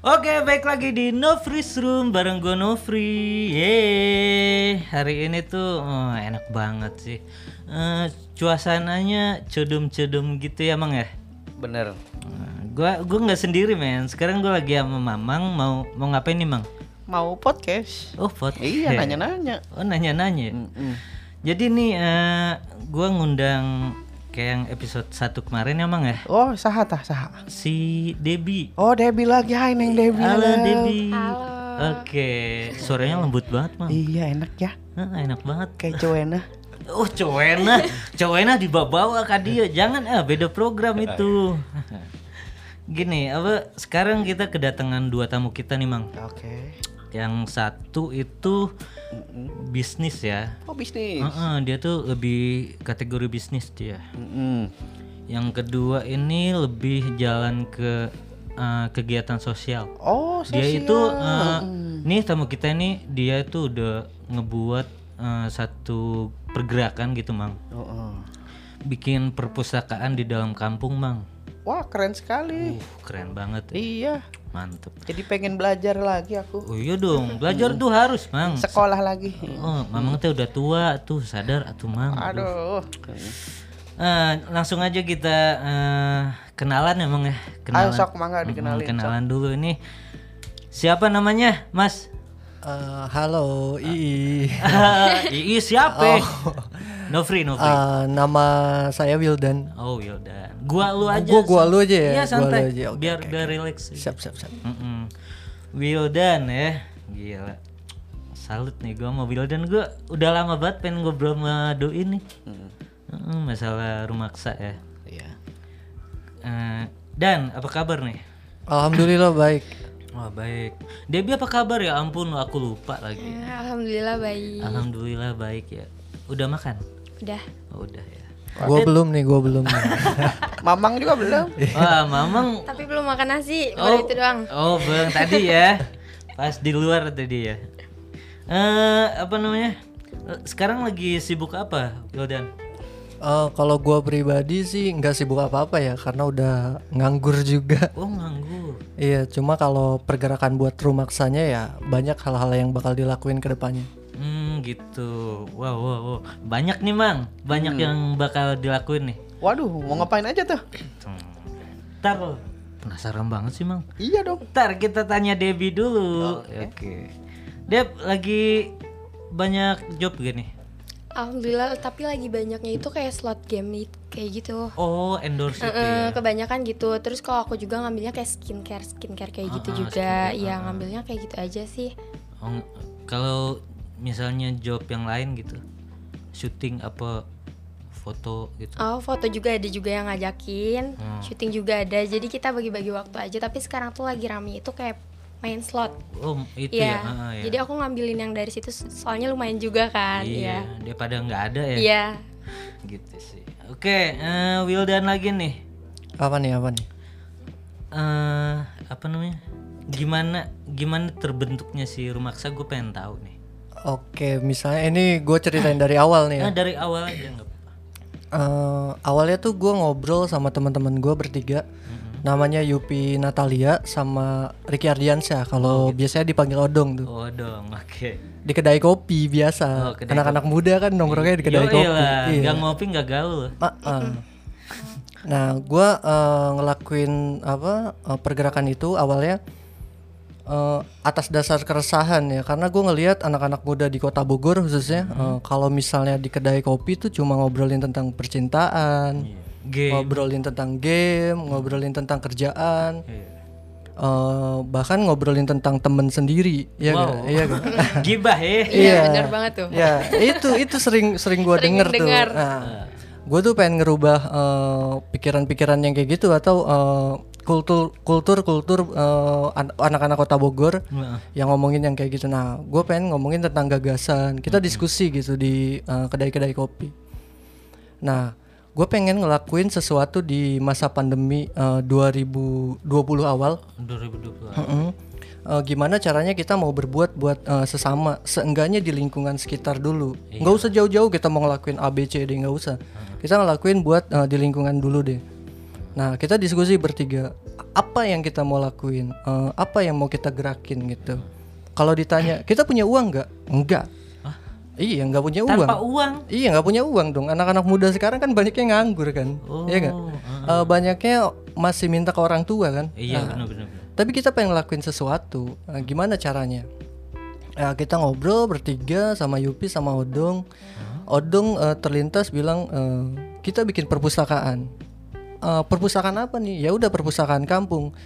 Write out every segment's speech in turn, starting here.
Oke, baik lagi di No Freeze Room bareng gue Nofri. Yeay, hari ini tuh oh, enak banget sih. Eh, cuasananya cedum-cedum gitu ya, Mang ya. Bener. Eh, gua gua nggak sendiri, men. Sekarang gua lagi sama Mamang mau mau ngapain nih, Mang? Mau podcast? Oh, podcast. Iya nanya-nanya. Oh, nanya-nanya. Mm-mm. Jadi nih eh gua ngundang kayak yang episode 1 kemarin ya, Mang ya. Oh saha tah saha. Si Debi. Oh Debbie lagi, hai Neng Debbie. Halo halo. Debi. Oke, suaranya lembut banget, Mang. Iya enak ya, Hah, enak banget. kayak Joanna. Oh, Cowena. Cowena dibawa-bawa ke dia. Jangan ah, beda program itu. Gini, apa sekarang kita kedatangan dua tamu kita nih, Mang. Oke. Yang satu itu bisnis ya. Oh bisnis. Heeh, dia tuh lebih kategori bisnis dia. Mm-mm. Yang kedua ini lebih jalan ke eh, kegiatan sosial. Oh Dia sosial. itu eh, nih tamu kita ini dia itu udah ngebuat eh, satu pergerakan gitu, Mang. Oh, oh. Bikin perpustakaan di dalam kampung, Mang. Wah keren sekali. Uh, keren banget. Iya. Mantep. Jadi pengen belajar lagi aku. Oh iya dong, belajar tuh harus, Mang. Sekolah lagi. Oh, Mamang teh udah tua tuh, sadar atuh, Mang. Aduh. Eh, langsung aja kita eh, kenalan emang ya. Ayo Kenalan. sok mangga dikenalin. kenalan dulu ini. Siapa namanya, Mas? Eh, halo, Ii. Ii siapa? Nofri, Nofri. Eh, nama saya Wildan. oh, yaudah. Gua lu aja. Gua- gua lu aja ya? Iya, Gua santai. lu aja, oke, biar oke, biar relax. Siap, siap, siap. Mm-mm. Wildan ya, gila. Salut nih gua sama Wildan gua udah lama banget pengen ngobrol sama Doi nih. Mm, masalah rumaksa ya. Iya. Eh, Dan apa kabar nih? Alhamdulillah baik. Wah baik. Debbie apa kabar ya? Ampun aku lupa lagi. Ya, Alhamdulillah baik. Alhamdulillah baik ya. Udah makan? Udah. Oh, udah ya. Gua belum nih, gua belum. nih. Mamang juga belum. Wah mamang. Tapi belum makan nasi, baru itu doang. Oh bang tadi ya. Pas di luar tadi ya. Eh apa namanya? Sekarang lagi sibuk apa, Wildan? Eh, kalau gua pribadi sih nggak sibuk apa-apa ya, karena udah nganggur juga. Oh nganggur. Iya, cuma kalau pergerakan buat rumaksanya ya banyak hal-hal yang bakal dilakuin ke depannya. Hmm gitu. Wow wow wow. Banyak nih mang. Banyak yang bakal dilakuin nih. Waduh, mau ngapain aja tuh? Hmm. Ntar penasaran banget sih mang. Iya dong. Ntar kita tanya Debbie dulu. Oke. Deb lagi banyak job gini. Alhamdulillah, tapi lagi banyaknya itu kayak slot game nih, kayak gitu. Oh endorse itu ya. Eh, kebanyakan gitu. Terus kalau aku juga ngambilnya kayak skincare, skincare kayak gitu Ah, juga. Ya ngambilnya kayak gitu aja sih. Oh, kalau misalnya job yang lain gitu, syuting apa foto gitu. Oh, foto juga ada juga yang ngajakin. Hmm. Syuting juga ada. Jadi kita bagi-bagi waktu aja. Tapi sekarang tuh lagi rame itu kayak main slot. Oh itu ya. Iya. ah, ya. Jadi aku ngambilin yang dari situ soalnya lumayan juga kan. iya. Iya. Daripada nggak ada ya. Iya. Gitu sih. Oke, eh, Wildan lagi nih. Apa nih, apa nih? eh apa namanya? Gimana gimana terbentuknya si Rumaksa? Gue pengen tahu nih. Oke, misalnya ini gue ceritain dari awal nih ya. Nah dari awal aja nggak apa-apa. Eh, awalnya tuh gue ngobrol sama teman-teman gue bertiga. Namanya Yupi Natalia sama Ricky Ardiansyah. Kalau biasanya dipanggil Odong tuh. Oh dong, oke. Di kedai kopi Oh, biasa. kedai Anak-anak muda kan nongkrongnya di kedai Yo, kopi. iyalah, Iya. nggak ngopi nggak gaul. Ah, ah. Nah, gue ngelakuin apa eh, pergerakan itu awalnya eh, atas dasar keresahan ya, karena gue ngelihat anak-anak muda di kota Bogor khususnya eh, kalau misalnya di kedai kopi tuh cuma ngobrolin tentang percintaan, Game. ngobrolin tentang game, ngobrolin tentang kerjaan, Iya. eh, bahkan ngobrolin tentang temen sendiri, ya Wow. kan? Iya kan? Gibah ya. Iya, benar banget tuh. ya itu itu sering sering gue Sering denger tuh nah gue tuh pengen ngerubah eh, pikiran-pikiran yang kayak gitu atau eh, kultur kultur kultur an- anak-anak kota Bogor Heeh. yang ngomongin yang kayak gitu. Nah gue pengen ngomongin tentang gagasan. Kita diskusi gitu di eh, kedai-kedai kopi. Nah gue pengen ngelakuin sesuatu di masa pandemi eh, 2020 awal. 2020. Mm-mm. Eh, gimana caranya kita mau berbuat buat eh, sesama seenggaknya di lingkungan sekitar dulu. Nggak usah jauh-jauh kita mau ngelakuin A B C D nggak usah. Kita ngelakuin buat eh, di lingkungan dulu deh nah kita diskusi bertiga apa yang kita mau lakuin, eh, apa yang mau kita gerakin gitu. Kalau ditanya kita punya uang nggak? Enggak. Iya nggak punya uang. Tanpa uang. Iya nggak punya uang dong. Anak-anak muda sekarang kan banyaknya nganggur kan, Oh, iya nggak? Eh, banyaknya masih minta ke orang tua kan. Iya Nah, benar-benar. tapi kita pengen lakuin sesuatu. Nah, gimana caranya? Ya, kita ngobrol bertiga sama Yupi sama Odong. Odong eh, terlintas bilang eh, kita bikin perpustakaan. Eh, perpustakaan apa nih? Ya udah perpustakaan kampung.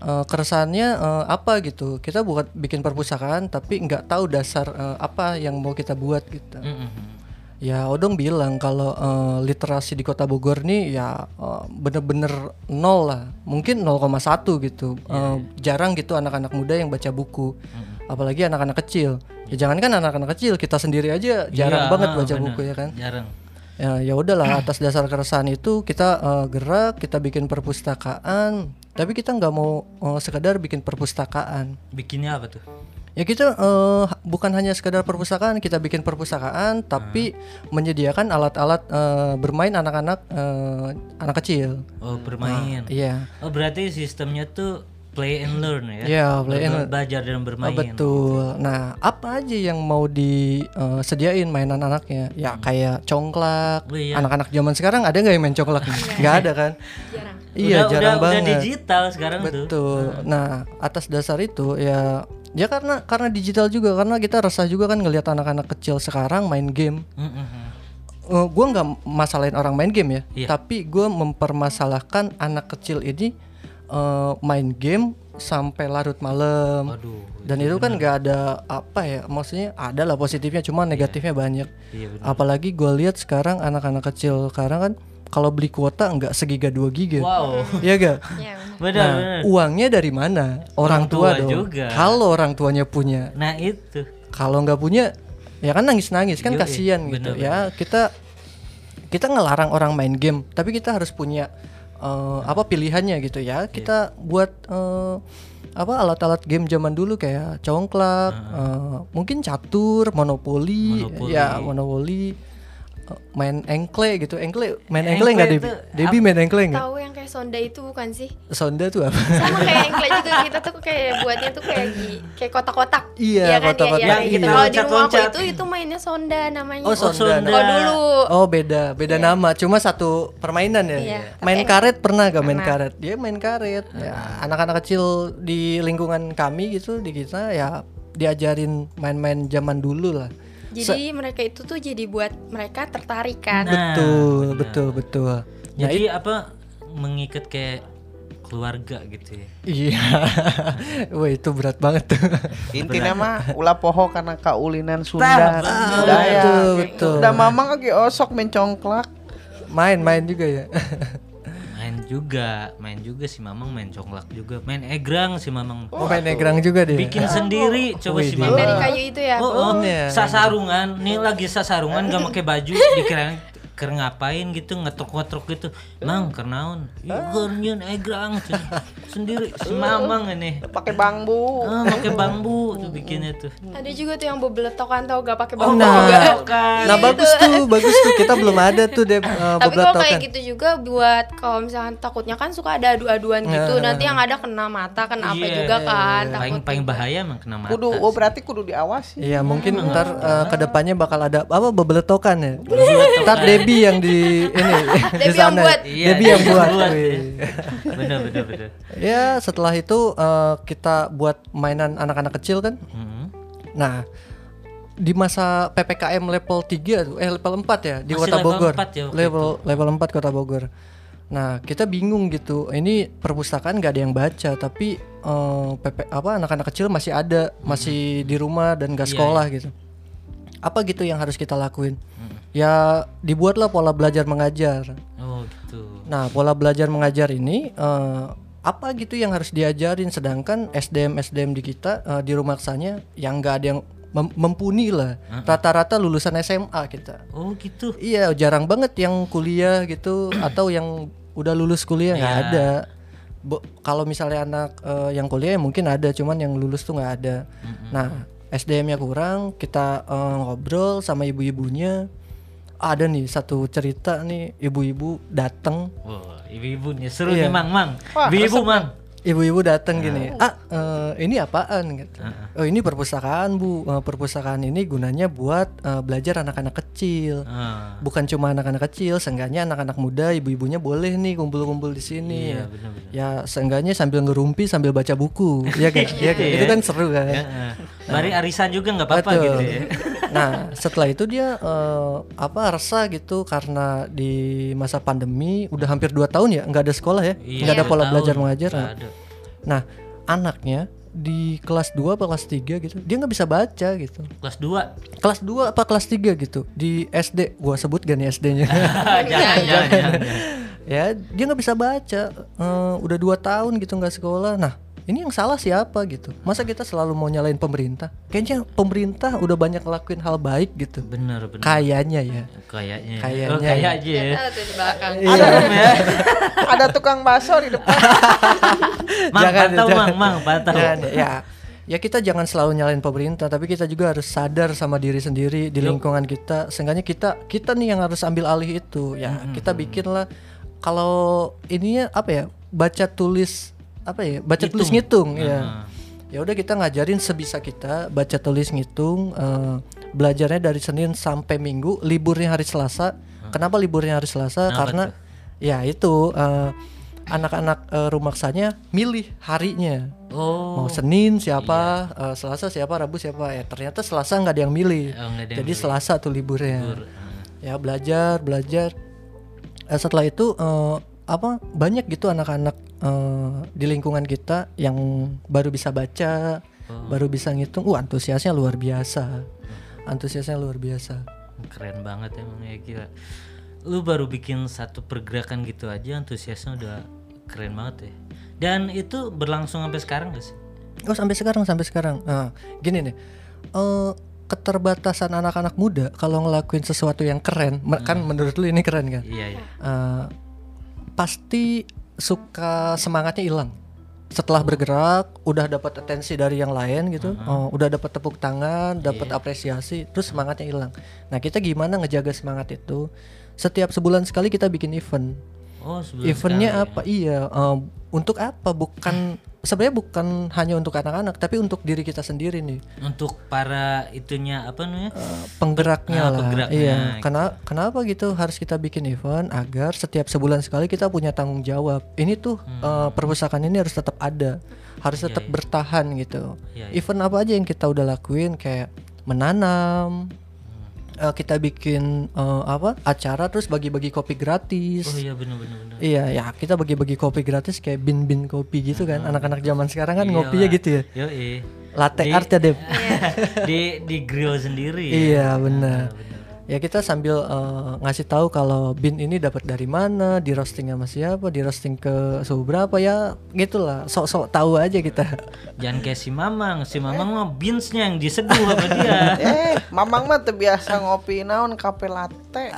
Eh, keresahannya eh, apa gitu? Kita buat bikin perpustakaan tapi nggak tahu dasar eh, apa yang mau kita buat gitu. Mm-mm. Ya Odong bilang kalau eh, literasi di kota Bogor nih ya eh, bener-bener nol lah, mungkin 0,1 gitu. Eh, jarang gitu anak-anak muda yang baca buku, apalagi anak-anak kecil. Ya jangankan anak-anak kecil, kita sendiri aja jarang Iya, banget ah, baca benar. buku ya kan. Jarang. Ya ya udahlah atas dasar keresahan itu kita eh, gerak, kita bikin perpustakaan, tapi kita nggak mau eh, sekedar bikin perpustakaan. Bikinnya apa tuh? Ya kita eh, bukan hanya sekedar perpustakaan, kita bikin perpustakaan, tapi menyediakan alat-alat eh, bermain anak-anak eh, anak kecil. Oh bermain. Iya. Oh berarti sistemnya tuh play and learn ya? Iya, play and Ber-. Belajar dan Oh, bermain. betul. Nah, apa aja yang mau disediain mainan anaknya? Ya kayak congklak. Oh, iya. Anak-anak zaman sekarang ada nggak yang main congklak? Nggak ada kan? Jarang. Iya, udah, jarang udah, banget. Udah digital sekarang tuh. Betul. Nah, atas dasar itu ya ya karena karena digital juga karena kita resah juga kan ngelihat anak-anak kecil sekarang main game. Mm-mm. Uh, gue nggak masalahin orang main game ya, Iya. tapi gue mempermasalahkan anak kecil ini uh, main game sampai larut malam. Dan itu kan nggak ada apa ya, maksudnya ada lah positifnya, cuma negatifnya banyak. Iya benar. Apalagi gue lihat sekarang anak-anak kecil sekarang kan kalau beli kuota nggak segiga 2 giga, Wow. Iya gak? Ya, benar. Benar Nah, benar. uangnya dari mana? Orang, Orang tua, tua dong. juga. Kalau orang tuanya punya, Nah itu. kalau nggak punya, ya kan nangis-nangis kan kasihan gitu. bener, Ya kita kita ngelarang orang main game, tapi kita harus punya eh, apa pilihannya gitu ya. Kita buat eh, apa alat-alat game zaman dulu kayak congklak, eh, mungkin catur, monopoli, Monopoli. ya monopoli, main engkle gitu. Engkle main Engkle engkle nggak Debi? itu Debi main engkle nggak? Tahu yang kayak sonda itu bukan sih? Sonda tuh apa? Sama kayak engkle juga kita tuh kayak buatnya tuh kayak kayak kotak-kotak. Iya, kan? kotak-kotak. Iya, iya, gitu. Iya. Kalau di rumah aku itu itu mainnya sonda namanya. Oh, sonda. Oh, dulu. Oh beda, beda nama. Cuma satu permainan ya. Iya. Main karet pernah gak main karet? Dia main karet. Ya, anak-anak kecil di lingkungan kami gitu di kita ya diajarin main-main zaman dulu lah. Jadi mereka itu tuh jadi buat mereka tertarik kan. Nah, betul, benar. betul, betul. Nah, Jadi apa mengikat kayak keluarga gitu ya? iya. Wah, itu berat banget tuh. Intinya mah ulah poho karena kaulinan Sunda. Ya. betul, betul. Udah mamang lagi osok mencongklak. Main-main juga ya. Juga, main juga si Mamang main congklak juga, main egrang si Mamang. Oh, main egrang juga dia. Bikin sendiri coba si Wih, Mamang. Dari kayu itu ya. Oh, oh, Iya. sasarungan, nih lagi sasarungan gak pakai baju, dikira ker ngapain gitu ngetrok-ngetrok gitu. Mang, kernaun. Iya, nyeun egrang cenah. sendiri si Mamang ini. Pakai bambu. Ah, pakai bambu tuh bikinnya tuh. Ada juga tuh yang bebeletokan tau gak pakai Oh, bambu nah. juga. kan. Nah, bagus tuh, bagus tuh. Kita belum ada tuh deh uh, Tapi kalau kayak gitu juga buat kalau misalkan takutnya kan suka ada adu-aduan gitu. Nah. Nanti yang ada kena mata, kena apa Iya, juga kan. Paling takut paling bahaya emang kena mata. Kudu oh berarti kudu diawasi. Iya mungkin ntar uh, ke depannya bakal ada apa bebeletokan ya. Ntar Debbie yang di ini di Debbie yang sana. buat. Iya, Debbie yang buat. ya. bener bener bener. Ya setelah itu uh, kita buat mainan anak-anak kecil kan. Hmm. Nah di masa ppkm level 3 tuh, eh level 4 ya di Masih kota level Bogor. 4 ya waktu level level 4 kota Bogor. Nah kita bingung gitu. Ini perpustakaan nggak ada yang baca tapi uh, PP apa anak-anak kecil masih ada masih di rumah dan gak Iya, sekolah gitu. Apa gitu yang harus kita lakuin? Ya dibuatlah pola belajar mengajar. Oh gitu. Nah, pola belajar mengajar ini eh, apa gitu yang harus diajarin sedangkan SDM SDM di kita eh, di rumah yang nggak ada yang mem- mumpuni lah. Rata-rata lulusan SMA kita. Oh gitu. Iya, jarang banget yang kuliah gitu atau yang udah lulus kuliah nggak Iya. ada. Kalau misalnya anak eh, yang kuliah ya mungkin ada, cuman yang lulus tuh nggak ada. Nah, SDM-nya kurang, kita eh, ngobrol sama ibu-ibunya. Ada nih satu cerita nih, ibu-ibu datang Wah, ibu-ibu nih seru Iya. nih mang mang. Wah, Ibu-ibu resep mang. ibu-ibu datang gini, ah eh, ini apaan gitu. Oh ini perpustakaan bu, Eh, perpustakaan ini gunanya buat eh, belajar anak-anak kecil. Ah, Bukan cuma anak-anak kecil, seenggaknya anak-anak muda, ibu-ibunya boleh nih kumpul-kumpul di sini. Iya. Ya seenggaknya sambil ngerumpi sambil baca buku, ya kan? Iya kan? ya. Itu kan seru kan? Heeh. Mari arisan juga nggak apa-apa gitu ya. Nah, setelah itu dia eh, apa resah gitu karena di masa pandemi udah hampir 2 tahun ya nggak ada sekolah ya, Iya, nggak ada dua pola tahun. belajar mengajar. Nah. Nah, anaknya di kelas 2 apa kelas 3 gitu, dia nggak bisa baca gitu. Kelas 2. Kelas 2 apa kelas 3 gitu di SD, gua sebut gak nih SD-nya. jangan, jangan, jangan, jangan. ya, dia nggak bisa baca. Eh, udah 2 tahun gitu nggak sekolah. Nah, ini yang salah siapa gitu? Masa kita selalu mau nyalain pemerintah? Kayaknya pemerintah udah banyak ngelakuin hal baik gitu. Bener, bener. Kayaknya ya. Kayaknya. Kayaknya. Oh, kayak aja ya. Ada tuh di belakang. Iya. Ada tukang bakso di depan. Mang, Jangan, pantau, jangan. mang, mang, pantau. Jangan, ya. Ya kita jangan selalu nyalain pemerintah, tapi kita juga harus sadar sama diri sendiri di lingkungan kita. Seenggaknya kita kita nih yang harus ambil alih itu. Ya, kita bikin lah kalau ininya apa ya? Baca tulis apa ya? Baca tulis ngitung ya. Ya udah kita ngajarin sebisa kita baca tulis ngitung eh, belajarnya dari Senin sampai Minggu, liburnya hari Selasa. Kenapa liburnya hari Selasa? Karena ya itu eh, anak-anak eh, rumaksanya milih harinya Oh. mau Senin siapa, eh, Selasa siapa, Rabu siapa. Ya ternyata Selasa nggak ada yang milih. Oh, ada yang Jadi milih. Selasa tuh liburnya. Libur. Ya belajar, belajar. Eh, setelah itu eh, apa banyak gitu anak-anak eh, di lingkungan kita yang baru bisa baca, Oh. baru bisa ngitung. Uh antusiasnya luar biasa. Antusiasnya luar biasa. Keren banget emang ya gila. Lu baru bikin satu pergerakan gitu aja antusiasnya udah keren banget ya. Dan itu berlangsung sampai sekarang gak sih? Oh sampai sekarang sampai sekarang. Nah, gini nih, eh, keterbatasan anak-anak muda kalau ngelakuin sesuatu yang keren, me- kan menurut lu ini keren kan? Iya, iya. Eh, pasti suka semangatnya hilang. Setelah bergerak, udah dapat atensi dari yang lain gitu, oh, udah dapat tepuk tangan, dapat apresiasi, terus semangatnya hilang. Nah kita gimana ngejaga semangat itu? Setiap sebulan sekali kita bikin event. Oh, Eventnya sekali. apa? Iya, eh, untuk apa? Bukan sebenarnya bukan hanya untuk anak-anak, tapi untuk diri kita sendiri nih, Untuk para itunya apa namanya? Eh, penggeraknya Ah, lah. penggeraknya. Iya, karena kenapa gitu harus kita bikin event agar setiap sebulan sekali kita punya tanggung jawab. Ini tuh Hmm. eh, perpustakaan ini harus tetap ada, harus tetap bertahan gitu. Iya, Event apa aja yang kita udah lakuin kayak menanam. Eh, kita bikin eh, apa acara terus bagi-bagi kopi gratis. Oh iya benar benar benar. Iya, ya kita bagi-bagi kopi gratis kayak bin-bin kopi gitu kan. Anak-anak zaman sekarang kan Iya ngopinya lah. gitu ya. Yo Latte Di- art ya, Dep. di di grill sendiri ya. Iya, benar. Ya kita sambil eh, ngasih tahu kalau bin ini dapat dari mana, di roasting sama siapa, di roasting ke suhu berapa ya, gitulah. Sok-sok tahu aja kita. Jangan kayak si Mamang, si Mamang mah beansnya yang diseduh sama dia. eh, Mamang mah tuh biasa ngopi naon kafe latte.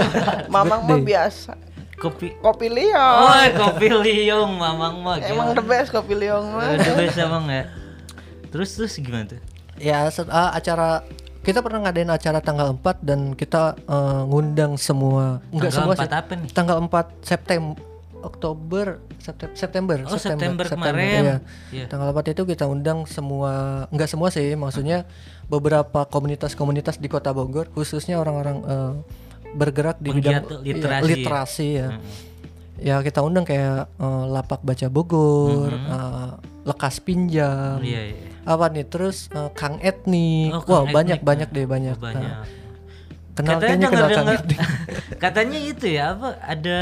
Mamang mah biasa Kopi kopi liong. Oh, kopi liung Mamang mah. Emang the best kopi liong mah. Udah biasa Bang ya. Terus terus gimana tuh? Ya set- ah, acara kita pernah ngadain acara tanggal 4 dan kita eh, ngundang semua enggak Tanggal semua 4 apa nih? Tanggal 4 September Oktober September September Oh, September kemarin. iya. Iya. Tanggal 4 itu kita undang semua enggak semua sih maksudnya beberapa komunitas-komunitas di Kota Bogor khususnya orang-orang eh, bergerak di bidang Penggiat iya, literasi ya? literasi ya. Ya kita undang kayak eh, Lapak Baca Bogor, eh, Lekas Pinjam, Iya, iya. apa nih terus eh, Kang Etnik, Oh, wah Kang banyak Etnik, banyak ya. deh banyak. Oh, banyak. Nah, kenal kayaknya kenal Kang Etnik. Katanya itu ya apa ada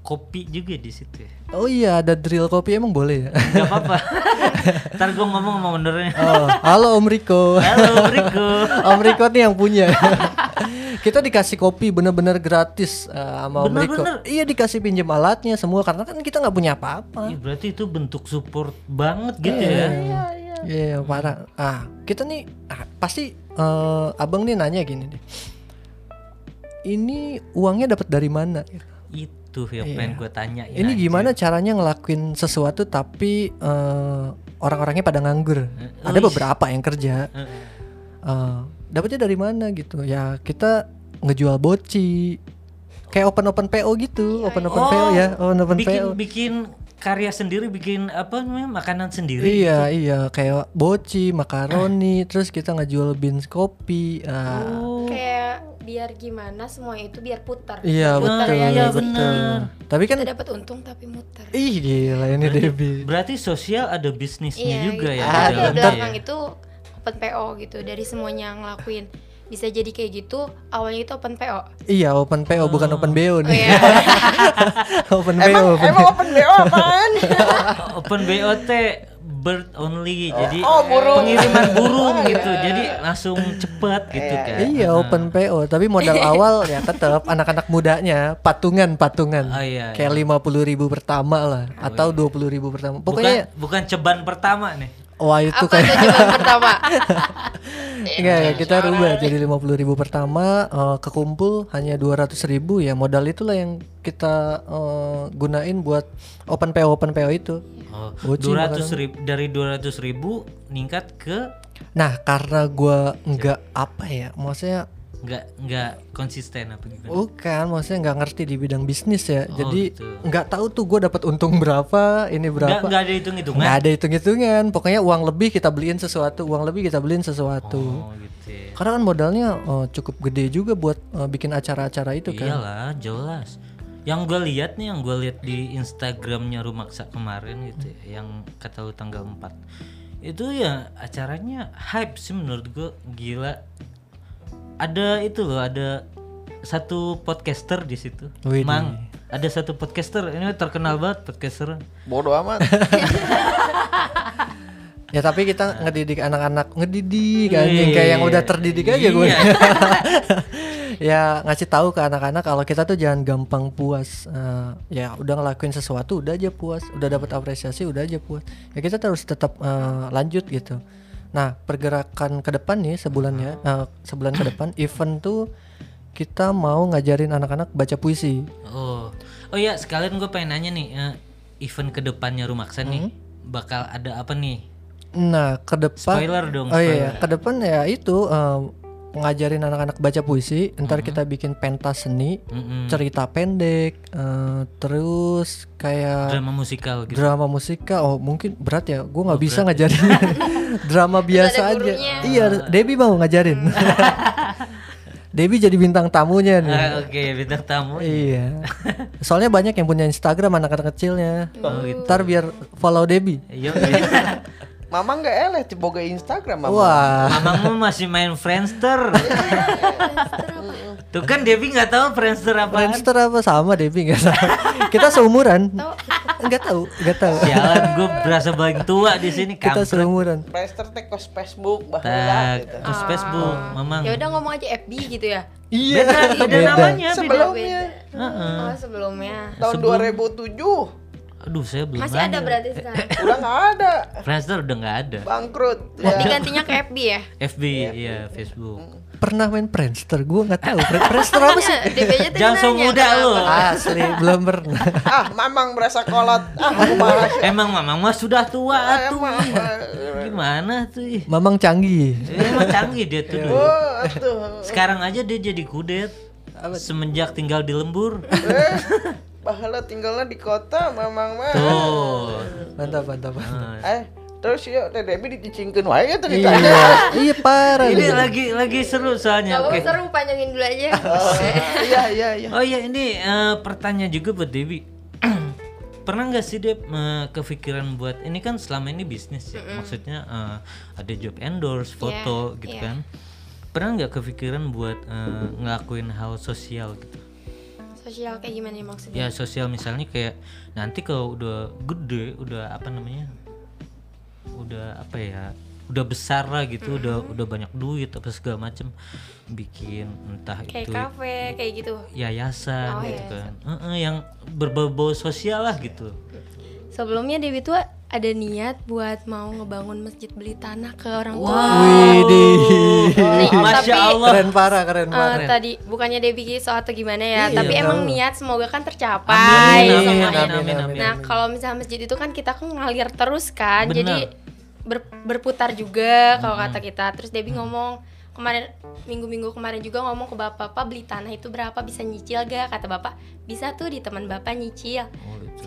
kopi juga di situ ya. Oh iya ada drill kopi emang boleh ya? Gak apa-apa. Ntar gue ngomong sama ownernya. oh, halo Om Riko. Halo Riko. Om Riko nih yang punya. Kita dikasih kopi bener-bener gratis eh, sama Om Riko. Bener-bener? Iya dikasih pinjam alatnya semua karena kan kita nggak punya apa-apa. Ih, berarti itu bentuk support banget gitu ya. Iya parah. Ah kita nih ah, pasti eh, abang nih nanya gini deh. Ini uangnya dapat dari mana? Itu yang pengen gue tanya. Iya. Ini gimana caranya ngelakuin sesuatu tapi eh, orang-orangnya pada nganggur? Ada beberapa yang kerja. Eh, dapatnya dari mana gitu? Ya kita ngejual boci. Kayak open open PO gitu, open open PO ya, open open bikin PO. bikin karya sendiri bikin apa namanya makanan sendiri. Iya iya kayak boci, makaroni, terus kita ngejual beans kopi. ah. Kayak biar gimana semua itu biar putar. Iya Putar betul ya, iya, betul. bener. Tapi kan Kita dapat untung tapi muter. ih gila ini Debbie. Berarti sosial ada bisnisnya Iya, juga gitu. ya Tapi di di dalamnya belakang ya. itu open PO gitu dari semuanya yang ngelakuin. Bisa jadi kayak gitu, awalnya itu open PO. Iya open PO bukan open BO Oh nih. iya. open BO. Emang open emang open BO apaan? Open BOT bird only jadi oh, burung. pengiriman burung gitu jadi langsung cepet gitu kan Iya open PO tapi modal awal ya tetap anak-anak mudanya patungan patungan Oh, iya, kayak lima puluh ribu pertama lah atau dua puluh ribu pertama bukan pokoknya bukan ceban pertama nih wah itu Apa kayak coba pertama? Enggak ya kita rubah. jadi lima puluh ribu pertama eh, kekumpul hanya dua ratus ribu. Ya modal itulah yang kita eh, gunain buat open PO open PO itu. Oh, Boci, 200 ribu dari 200 ribu ningkat ke nah karena gua nggak apa ya maksudnya nggak nggak konsisten apa gimana Bukan, maksudnya nggak ngerti di bidang bisnis ya. Oh, Jadi gitu. nggak tahu tuh gue dapat untung berapa, ini berapa. nggak ada hitung hitungan Nggak ada hitung-hitungan. Pokoknya uang lebih kita beliin sesuatu, uang lebih kita beliin sesuatu. oh gitu ya. Karena kan modalnya eh, cukup gede juga buat eh, bikin acara-acara itu kan. iyalah jelas yang gue lihat nih yang gue lihat di Instagramnya Rumaksa kemarin gitu ya, yang kata lu tanggal 4 itu ya acaranya hype sih menurut gue gila ada itu loh ada satu podcaster di situ Widih. mang ada satu podcaster ini terkenal banget podcaster Bodoh amat. Ya tapi kita ngedidik anak-anak, ngedidik anjing kayak yang udah terdidik aja gue. Iya. ya ngasih tahu ke anak-anak kalau kita tuh jangan gampang puas. Eh, ya udah ngelakuin sesuatu udah aja puas, udah dapat apresiasi udah aja puas. Ya kita terus tetap eh, lanjut gitu. Nah pergerakan ke depan nih sebulannya, eh, sebulan ke depan event tuh kita mau ngajarin anak-anak baca puisi. oh oh ya sekalian gue pengen nanya nih eh, event ke depannya Rumaksa nih bakal ada apa nih Nah ke depan spoiler dong Oh iya, spoiler. iya. ke depan ya itu em, ngajarin anak-anak baca puisi. Ntar kita bikin pentas seni, Mm-mm. cerita pendek, eh, terus kayak drama musikal gitu drama musikal. Oh mungkin berat ya, gue nggak bisa ngajarin drama biasa aja. Iya, Debbie mau ngajarin. Debbie jadi bintang tamunya nih. Ah, oke bintang tamu Iya. Soalnya banyak yang punya Instagram anak-anak kecilnya. Oh, gitu. Ntar biar follow Debbie. Iya. Mama nggak eleh boga Instagram mama. Wah. Mamangmu masih main Friendster. Tuh kan Devi nggak tahu Friendster apa. Friendster apa sama Debbie nggak tahu. Kita seumuran. Nggak tahu, nggak tahu. Jalan gue berasa paling tua di sini Kita kampret. seumuran. Plaster teh kos Facebook baheula gitu. terus Facebook, Mamang. Ya udah ngomong aja FB gitu ya. Iya, Beda, beda namanya. beda. Sebelumnya Oh, sebelumnya. tahun 2007 Aduh, saya belum Masih ada berarti sekarang. udah nggak ada, Friendster udah nggak ada. bangkrut. Berarti Ya. gantinya ke FB ya. FB, iya Facebook. Pernah main Friendster? Gue nggak tahu. Fri- Friendster apa sih? Jangan so muda lu. Asli, belum pernah. ah, mamang berasa kolot. Ah, aku bahas. Emang Mamang mah sudah tua Ah, tuh. Gimana tuh? ih? Mamang canggih. Eh, Emang canggih dia tuh dulu. Oh. Sekarang aja dia jadi kudet. Semenjak tinggal di lembur. Bahala tinggalnya di kota, mamang mah. Tuh. Mantap, mantap. Nah, Eh, terus yuk Teh Debbie dicicingkeun wae ya Iya, ceritanya. iya parah. Ini lagi lagi seru soalnya. Kalau Oke. seru panjangin dulu aja. Oh, iya iya iya. Oh iya ini eh, pertanyaan juga buat Dewi. Pernah nggak sih Dep eh, kepikiran buat ini kan selama ini bisnis ya, maksudnya eh, ada job endorse, foto Iya, gitu iya. kan. Pernah nggak kepikiran buat eh, ngelakuin hal sosial gitu? Sosial kayak gimana nih maksudnya? Ya sosial misalnya kayak nanti kalau udah gede, udah apa namanya, udah apa ya, udah besar lah gitu, udah udah banyak duit apa segala macem, bikin entah Kayak itu kafe kayak gitu. yayasan Oh, gitu yayasan. kan Heeh, yang berbau sosial lah gitu Sebelumnya Dewi tuh ada niat buat mau ngebangun masjid beli tanah ke orang tua. Widih. Nih, Masya tapi Allah Keren parah, keren eh, parah. tadi bukannya Dewi so atau gimana ya, Iya, tapi emang tahu. niat semoga kan tercapai Amin, amin, semuanya. amin, amin, amin. Nah, kalau misalnya masjid itu kan kita kan ngalir terus kan. Benar. Jadi ber- berputar juga kalau kata kita. Terus Debbie ngomong kemarin minggu-minggu kemarin juga ngomong ke bapak, "Pak, beli tanah itu berapa? Bisa nyicil gak?" Kata bapak, "Bisa tuh di teman bapak nyicil." Oh, gitu.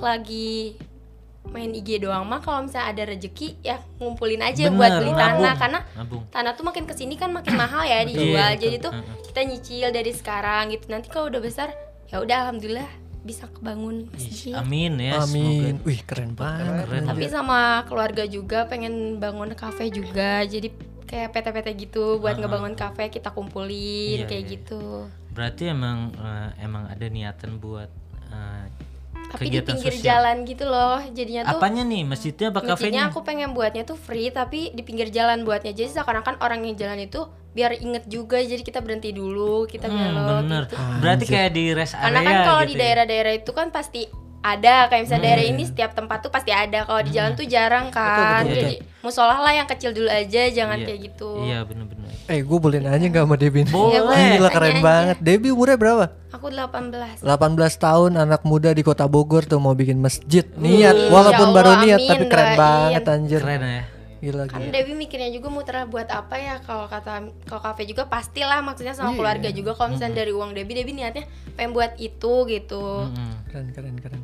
Main IG doang mah kalau misalnya ada rezeki ya ngumpulin aja Bener, buat beli nabung. tanah karena Nabung. tanah tuh makin ke sini kan makin mahal ya dijual Iya, jadi betul. tuh kita nyicil dari sekarang gitu nanti kalau udah besar ya udah alhamdulillah bisa kebangun masjid Amin ya. Amin. semoga. Wih keren banget. Keren. tapi sama keluarga juga pengen bangun kafe juga jadi kayak PT-PT gitu buat ngebangun kafe kita kumpulin Iya, kayak iya. gitu Berarti emang eh, emang ada niatan buat eh, tapi di kegiatan pinggir sosial. jalan gitu loh jadinya tuh Apanya nih? Masjidnya apa Masjidnya kafenya? aku pengen buatnya tuh free tapi di pinggir jalan buatnya jadi seakan-akan orang yang jalan itu biar inget juga jadi kita berhenti dulu kita Hmm, belok bener. gitu. Berarti kayak di rest area Karena kan kalau gitu di ya. daerah-daerah itu kan pasti ada kayak misalnya daerah ini setiap tempat tuh pasti ada kalau di jalan tuh jarang kan betul, jadi musola lah yang kecil dulu aja jangan Iya. kayak gitu Iya bener-bener. Eh gue boleh nanya gak sama Debbie? nih? Boleh. Gila Tanya keren aja. banget. Debbie umurnya berapa? aku 18 18 tahun anak muda di kota Bogor tuh mau bikin masjid. Niat walaupun Insya baru Allah, niat amin, tapi keren doain. banget anjir. Keren ya. Gila kan gila. Debbie mikirnya juga muter buat apa ya kalau kata kalau kafe juga pastilah maksudnya sama keluarga juga kalau misalnya dari uang Debbie Debbie niatnya pengen buat itu gitu Mm-mm. Keren keren keren.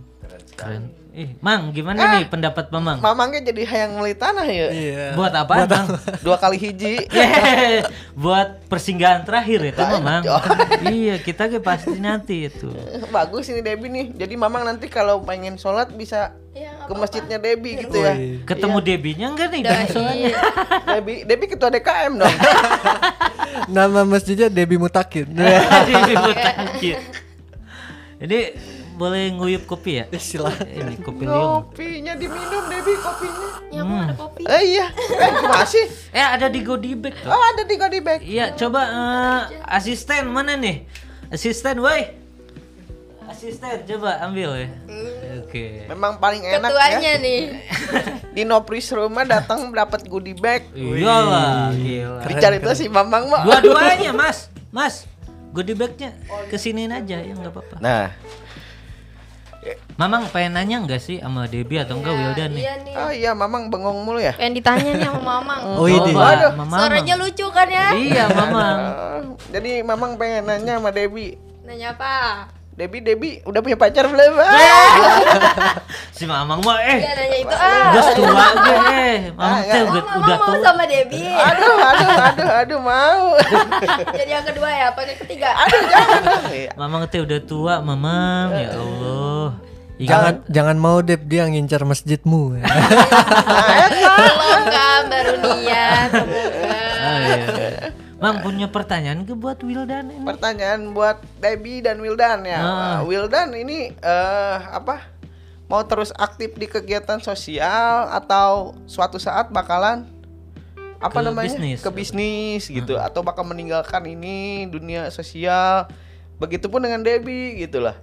Keren. Ih, Mang, gimana nih pendapat Mamang? Mamangnya jadi hayang beli tanah ya. Iya. Buat apa, Bang? Dua kali hiji. Yeay, buat persinggahan terakhir itu Mamang. Oh. iya, kita ke pasti nanti itu. Bagus ini Debbie nih. Jadi Mamang nanti kalau pengen sholat bisa ya ke masjidnya Debbie gitu ya. Ketemu Debbie-nya enggak nih? Bang? doain Debbie, Debbie ketua DKM dong. Nama masjidnya Debbie Mutakin. Debbie Mutakin. Ini boleh nguyup kopi ya? Silakan. Ini kopi liung. Kopinya diminum Debbie kopinya. ya aku ada kopi Eh iya. Eh masih. Eh, ada di Godibag. Oh ada di Godi Bag. Iya, coba eh, asisten mana nih? Asisten, woi. Asisten, coba ambil ya. Oke. Memang paling enak ketuanya ya. nih Di Nopris rumah datang dapat goodie bag. Iyalah, gila. Dicari tuh si Mamang mah. Dua-duanya, Mas. Mas, goodie bag-nya kesiniin aja ya nggak apa-apa. Nah, Mamang pengen nanya nggak sih sama Debbie atau enggak Wildan nih? iya nih oh iya Mamang bengong mulu ya. pengen ditanya nih sama mamang Oh. Coba, Waduh. sama Mamang. suaranya lucu kan ya Iya, Mamang. Oh, jadi Mamang pengen nanya sama Debbie. nanya apa Debbie, Debbie udah punya pacar belum? Ah, Si Mamang mah eh ya nanya itu ah udah tua gue eh. Mamang teh Oh, udah, mama udah mau tua. sama Debbie aduh, aduh, aduh, aduh mau. jadi yang kedua ya apa yang ketiga aduh jangan. Iya. Mamang teh udah tua, Mamang. Ya Allah. Jangan jangan mau Deb dia ngincar masjidmu. belum kan baru niat Ah, iya. Mang punya pertanyaan ke buat Wildan ini? Pertanyaan buat Debbie dan Wildan ya. Ah. Uh, Wildan ini eh apa? Mau terus aktif di kegiatan sosial atau suatu saat bakalan apa Ke namanya? bisnis. Ke bisnis gitu atau bakal meninggalkan ini dunia sosial. Begitupun dengan Debbie gitulah.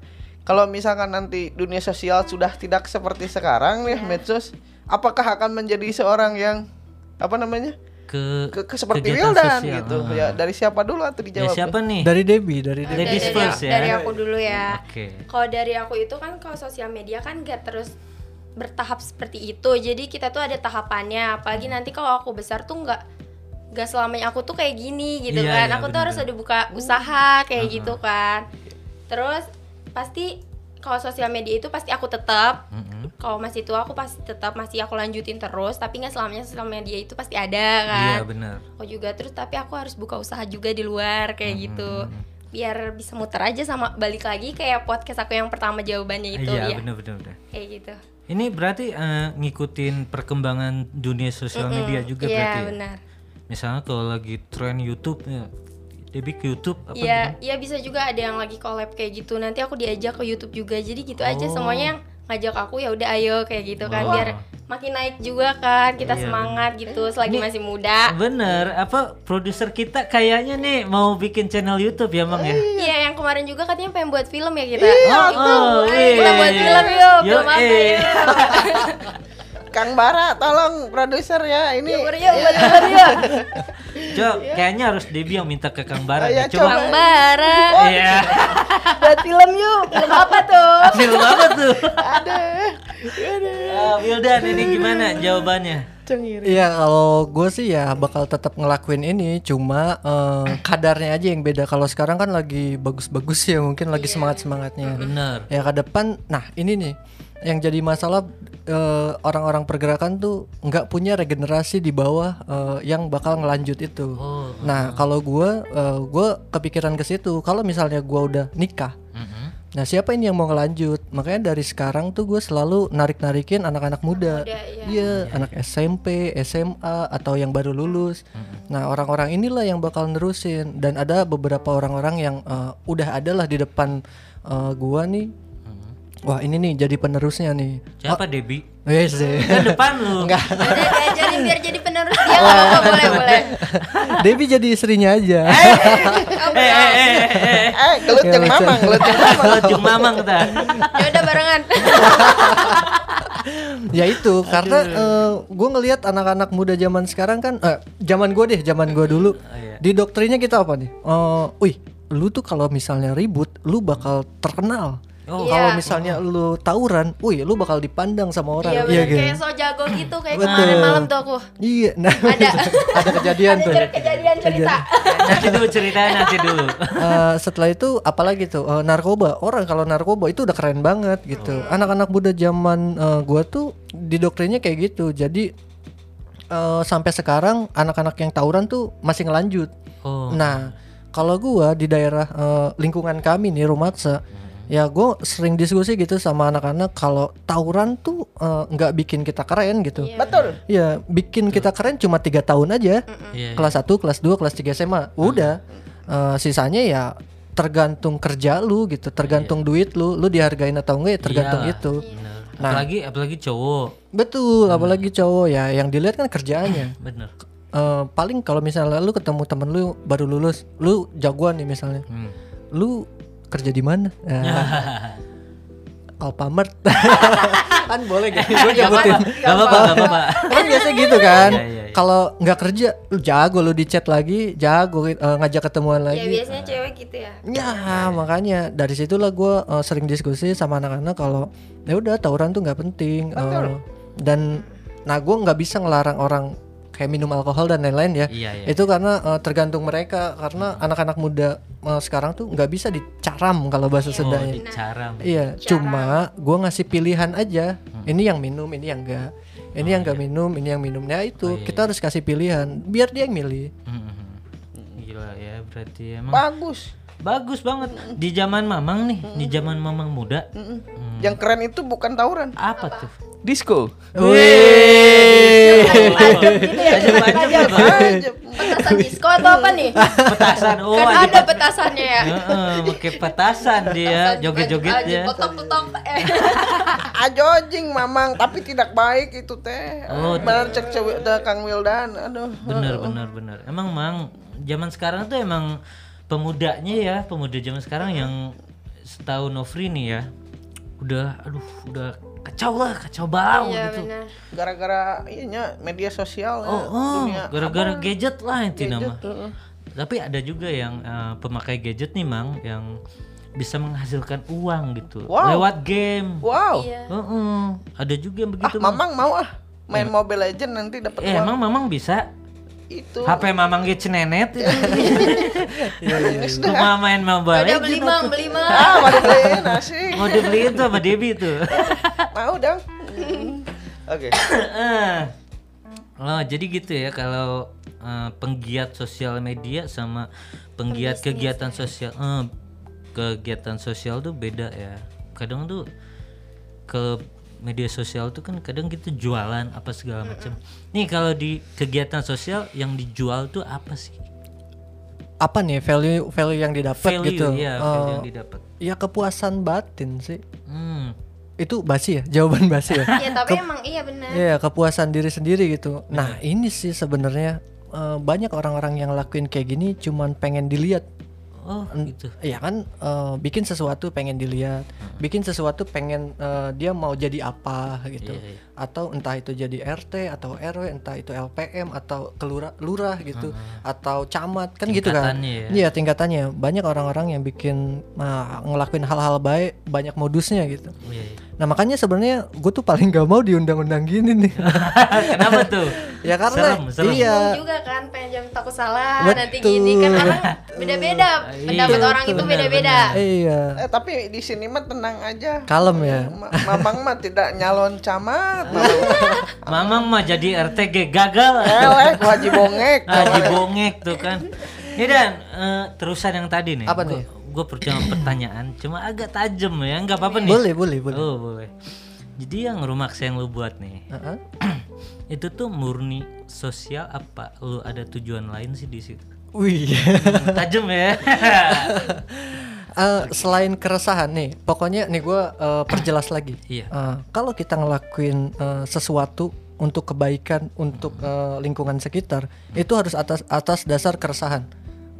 Kalau misalkan nanti dunia sosial sudah tidak seperti sekarang ya medsos, apakah akan menjadi seorang yang apa namanya? Ke, Ke, ke seperti Wildan sosial. gitu. Ah. Ya dari siapa dulu atau Ya, dijawab? siapa nih? dari Debbie, dari Debbie. Dari, first ya. dari aku dulu ya Oke. kalau dari aku itu kan kalau sosial media kan gak terus bertahap seperti itu jadi kita tuh ada tahapannya apalagi nanti kalau aku besar tuh nggak nggak selamanya aku tuh kayak gini gitu Iya, kan iya, aku tuh bener-bener. harus ada buka usaha kayak gitu kan terus pasti kalau sosial media itu pasti aku tetap Mm-mm. kalau masih tua aku pasti tetap masih aku lanjutin terus. Tapi nggak selamanya sosial media itu pasti ada kan? Iya benar. aku juga. Terus tapi aku harus buka usaha juga di luar kayak gitu. Biar bisa muter aja sama balik lagi kayak podcast aku yang pertama jawabannya itu Iya ya benar benar kayak gitu. Ini berarti eh, ngikutin perkembangan dunia sosial media juga iya berarti ya? benar Misalnya kalau lagi tren YouTube ya, Debbie ke YouTube apa iya iya bisa juga ada yang lagi collab kayak gitu nanti aku diajak ke YouTube juga jadi gitu aja Oh. semuanya yang ngajak aku ya udah ayo kayak gitu kan Wow. biar makin naik juga kan kita Iya. semangat gitu selagi Ini- masih muda Bener, apa produser kita kayaknya nih mau bikin channel YouTube ya Mang ya? iya yang kemarin juga katanya pengen buat film ya kita Oh, oh, Ayo kita iya. buat film yuk Yo, film apa eh. yuk Kang Bara, tolong produser ya. Ini Yuk, yuk, buat film Coba kayaknya harus Debbie yang minta ke Kang Bara Oh, ya. Coba. Kang Bara Iya. buat film yuk film apa tuh Film apa tuh? Ada. Ada. Ah, Wildan ini gimana jawabannya? Cengiri. Iya kalau gue sih ya bakal tetap ngelakuin ini cuma eh, kadarnya aja yang beda kalau sekarang kan lagi bagus-bagus ya mungkin lagi semangat semangatnya Bener. ya ke depan nah ini nih yang jadi masalah eh, orang-orang pergerakan tuh nggak punya regenerasi di bawah eh, yang bakal ngelanjut itu Oh. nah kalau gue eh, gue kepikiran ke situ kalau misalnya gue udah nikah Mm-mm. Nah siapa ini yang mau ngelanjut? Makanya dari sekarang tuh gue selalu narik-narikin anak-anak muda. Muda, iya. Iya, anak SMP, SMA atau yang baru lulus. Nah orang-orang inilah yang bakal nerusin. Dan ada beberapa orang-orang yang eh, udah ada lah di depan eh, gua nih. Wah ini nih jadi penerusnya nih. Siapa Debi? Yes, sih. Kan depan lu. Enggak. Udah diajarin biar jadi penerus dia nggak apa-apa boleh boleh. Debbie jadi istrinya aja. Eh, eh, eh, eh, eh. Eh, gelut Ya, yang lucu. mamang, gelut yang mamang. Kalau Jung Mamang kita. Ya udah barengan. ya itu karena gue ngelihat anak-anak muda zaman sekarang kan eh, zaman gue deh zaman gue dulu iya. di doktrinnya kita apa nih Eh, wih lu tuh kalau misalnya ribut lu bakal terkenal Oh. kalau Iya. misalnya lu tawuran wih lu bakal dipandang sama orang Iya bener kan? kayak so jago gitu kayak Betul. kemarin malam tuh aku. iya nah Ada. ada kejadian Ada tuh cer- kejadian cerita. Nanti dulu ceritanya nanti dulu. Eh, setelah itu apalagi tuh Eh, narkoba orang kalau narkoba itu udah keren banget gitu anak-anak muda zaman eh, gua tuh didoktrinnya kayak gitu jadi eh, sampai sekarang anak-anak yang tawuran tuh masih ngelanjut Oh. nah kalau gua di daerah eh, lingkungan kami nih Rumatsa ya gue sering diskusi gitu sama anak-anak kalau tawuran tuh eh, nggak bikin kita keren gitu Iya. Betul. ya bikin kita keren cuma tiga tahun aja Iya. kelas 1, kelas 2, kelas 3 SMA. Udah. Eh, sisanya ya tergantung kerja lu gitu, tergantung duit lu, lu dihargain atau enggak ya tergantung Iyalah. itu. Bener. Nah. Apalagi apalagi cowok. Betul, apalagi cowok ya yang dilihat kan kerjaannya. Bener. Eh, paling kalau misalnya lu ketemu temen lu baru lulus, lu jagoan nih misalnya. Hmm. Lu kerja di mana? Nah, Alfamart. kan boleh gak? Gue nyebutin. Gak apa-apa, gak apa-apa. kan biasa gitu kan Iya, iya, iya. kalau nggak kerja lu jago lu di chat lagi jago eh, ngajak ketemuan Ya lagi biasanya cewek gitu ya. ya makanya dari situlah gue sering diskusi sama anak-anak kalau ya udah tawuran tuh nggak penting eh, dan nah gue nggak bisa ngelarang orang kayak minum alkohol dan lain-lain ya Iya, iya. itu karena eh, tergantung mereka karena anak-anak muda eh, sekarang tuh nggak bisa dicaram kalau bahasa Oh, Sundanya dicaram. Iya, cuma gua ngasih pilihan aja. Hmm. Ini yang minum, ini yang enggak. Ini Oh, yang iya. enggak minum, ini yang minum. Nah, itu iya, kita harus kasih pilihan biar dia yang milih. Hmm, hmm, hmm. Gila ya berarti emang Bagus. Bagus banget di zaman Mamang nih, di zaman Mamang muda. Mm-mm. Yang keren itu bukan tawuran, Apa tuh? disco. Wih. gitu ya. Petasan disco atau apa nih? Petasan. Oh, kan ada petasannya ya. Heeh, pakai petasan dia, joget-joget ya. Potok-potok. Eh. Ajojing mamang, tapi tidak baik itu teh. Oh, Benar cek cewek Kang Wildan. Aduh. Bener bener bener. Emang mang zaman sekarang tuh emang pemudanya ya, pemuda zaman sekarang yang setahu Novri nih ya, udah aduh udah kacau lah, kacau bau Iya gitu. benar. Gara-gara iya media sosial ya, Oh, oh gara-gara gadget lah itu nama. Tapi ada juga yang eh, pemakai gadget nih mang yang bisa menghasilkan uang gitu Wow. lewat game. Wow. Iya. Heeh, ada juga yang Ah, begitu. Mang. mamang mau ah main Mobile Legend nanti dapat Eh, uang. emang mamang bisa Itu. HP mamang gitu nenet itu. Iya, Cuma main mobile Udah beli mang, beli mang. Ah, mau dibeliin asik. mau dibeliin tuh sama Debbie tuh. Mau dong. Oke. oh jadi gitu ya kalau eh, penggiat sosial media sama penggiat kegiatan sosial eh, kegiatan sosial tuh beda ya. Kadang tuh ke media sosial tuh kan kadang gitu jualan apa segala macam. Nih kalau di kegiatan sosial yang dijual tuh apa sih? Apa nih value value yang didapat Value gitu? ya, Eh, value yang didapat. ya kepuasan batin sih. Hmm. Itu basi ya, jawaban basi ya. Ya tapi emang iya benar. Iya, kepuasan diri sendiri gitu. Nah, ini sih sebenarnya eh, banyak orang-orang yang lakuin kayak gini cuman pengen dilihat Oh gitu. Iya kan eh, bikin sesuatu pengen dilihat bikin sesuatu pengen eh, dia mau jadi apa gitu Iya, iya. Atau entah itu jadi RT atau RW entah itu LPM atau kelurah lurah gitu atau camat kan gitu kan ya. iya tingkatannya banyak orang-orang yang bikin nah, ngelakuin hal-hal baik banyak modusnya gitu Iya, iya. nah makanya sebenarnya gue tuh paling gak mau diundang-undang gini nih Kenapa tuh? ya karena Serem, serem. iya Bingung juga kan pengen jam takut salah Betul. nanti gini kan orang beda-beda pendapat Iya, orang itu beda-beda iya Eh tapi di sini mah tenang aja. kalem ya Ma- Mamang mah tidak nyalon camat. Mamang. Mah jadi RTG gagal. Elek wajib bongek. Haji bongek tuh kan. Ya dan eh, terusan yang tadi nih. Apa nih? Gue percaya pertanyaan, cuma agak tajam ya, nggak apa-apa nih. boleh boleh boleh Oh boleh. Jadi yang rumah yang lu buat nih, Heeh. itu tuh murni sosial apa? Lu ada tujuan lain sih di situ? wih Hmm, tajam ya. Eh, selain keresahan nih, pokoknya nih gue perjelas lagi. Iya. Eh, kalau kita ngelakuin eh, sesuatu untuk kebaikan untuk eh, lingkungan sekitar, itu harus atas atas dasar keresahan.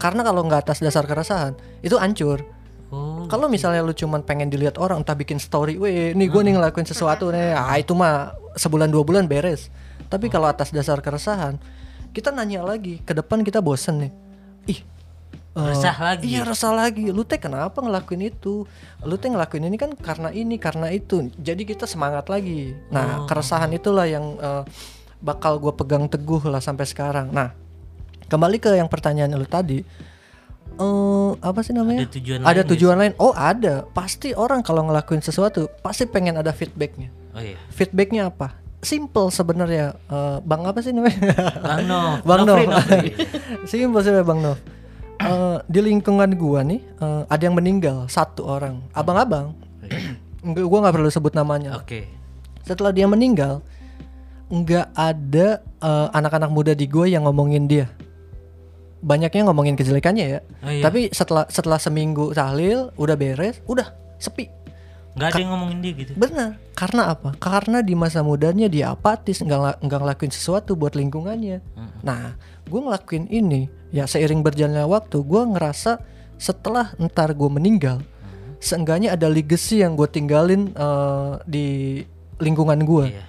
Karena kalau nggak atas dasar keresahan, itu hancur. Oh, Kalau misalnya lu cuman pengen dilihat orang, entah bikin story, weh, nih gue nih ngelakuin sesuatu nih, ah itu mah sebulan dua bulan beres. Tapi kalau atas dasar keresahan, kita nanya lagi, ke depan kita bosen nih, ih. Eh, Resah lagi. Iya resah lagi. Lu teh kenapa ngelakuin itu? Lu teh ngelakuin ini kan karena ini, karena itu. Jadi kita semangat lagi. Nah keresahan itulah yang eh, bakal gue pegang teguh lah sampai sekarang. Nah kembali ke yang pertanyaan lu tadi. eh apa sih namanya? Ada tujuan ada lain tujuan lain. Oh ada. Pasti orang kalau ngelakuin sesuatu pasti pengen ada feedbacknya. oh iya. Feedbacknya apa? Simple sebenarnya. Eh, bang apa sih namanya? Bang No, Bang Nov. Simple sih Bang Nov. Eh, di lingkungan gua nih eh, ada yang meninggal satu orang. Abang-abang. Nggak- gua nggak perlu sebut namanya. Oke. Setelah dia meninggal, nggak ada eh, anak-anak muda di gua yang ngomongin dia. Banyaknya ngomongin kejelekannya ya. Oh iya. Tapi setelah setelah seminggu tahlil udah beres, udah sepi. Nggak ada yang ngomongin dia gitu. Benar. Karena apa? Karena di masa mudanya dia apatis, nggak nggak ngelakuin sesuatu buat lingkungannya. Nah, gue ngelakuin ini ya seiring berjalannya waktu, gue ngerasa setelah ntar gue meninggal, seenggaknya ada legacy yang gue tinggalin eh, di lingkungan gue. Iya.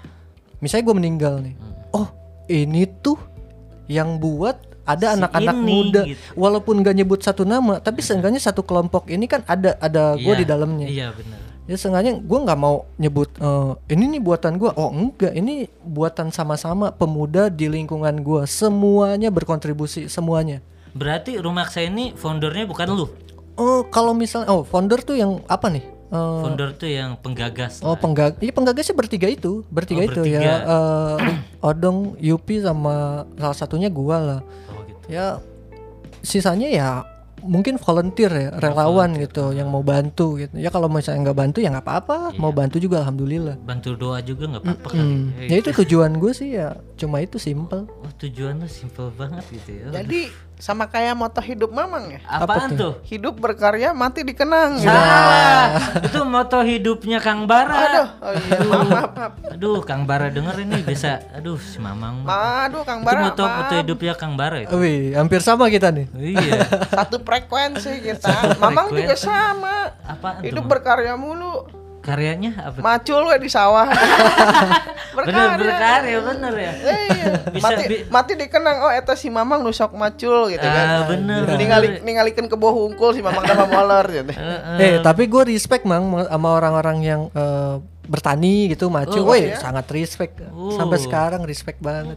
Misalnya gue meninggal nih, oh ini tuh yang buat ada Si anak-anak muda, gitu. walaupun gak nyebut satu nama, tapi seenggaknya satu kelompok ini kan ada ada gue Iya, di dalamnya Iya benar. Ya seenggaknya gue nggak mau nyebut eh, ini nih buatan gue oh enggak ini buatan sama-sama pemuda di lingkungan gue semuanya berkontribusi semuanya Berarti rumah saya ini foundernya bukan lu. oh kalau misalnya oh founder tuh yang apa nih Eh, Founder tuh yang penggagas. oh lah. penggag iya penggagasnya bertiga itu bertiga Oh, itu bertiga. ya eh, Odong Yupi sama salah satunya gua lah Oh gitu. ya sisanya ya mungkin volunteer ya relawan gitu yang mau bantu gitu. Ya kalau misalnya nggak bantu ya nggak apa-apa mau bantu juga alhamdulillah. Bantu doa juga nggak apa-apa kali. Hmm, Eh, ya itu tujuan gue sih ya cuma itu simple. Oh tujuan lu simple banget gitu ya. Jadi sama kayak moto hidup Mamang ya. Apaan tuh? Hidup berkarya, mati dikenang. Salah. itu moto hidupnya Kang Bara. Aduh, oh iya, maaf, maaf, maaf. Aduh, Kang Bara denger ini bisa. Aduh, si Mamang. mah. Aduh, Kang Itu Bara, moto moto maaf. hidupnya Kang Bara itu. Wih, hampir sama kita nih. iya. Satu frekuensi kita. Mamang juga sama. Tuh? Hidup Mam? berkarya mulu. Karyanya apa? Macul we di sawah. Bener berkarya bener ya. Iya. Bisa mati, bi- mati dikenang oh eta si Mamang nu sok macul gitu Ah, kan. bener, Ningali ningalikeun ke bawah hungkul si Mamang sama moler gitu. Eh, Heeh. tapi gue respect mang sama orang-orang yang eh, bertani gitu maju. Oh, Woi, iya? sangat respect. Oh. Sampai sekarang respect banget.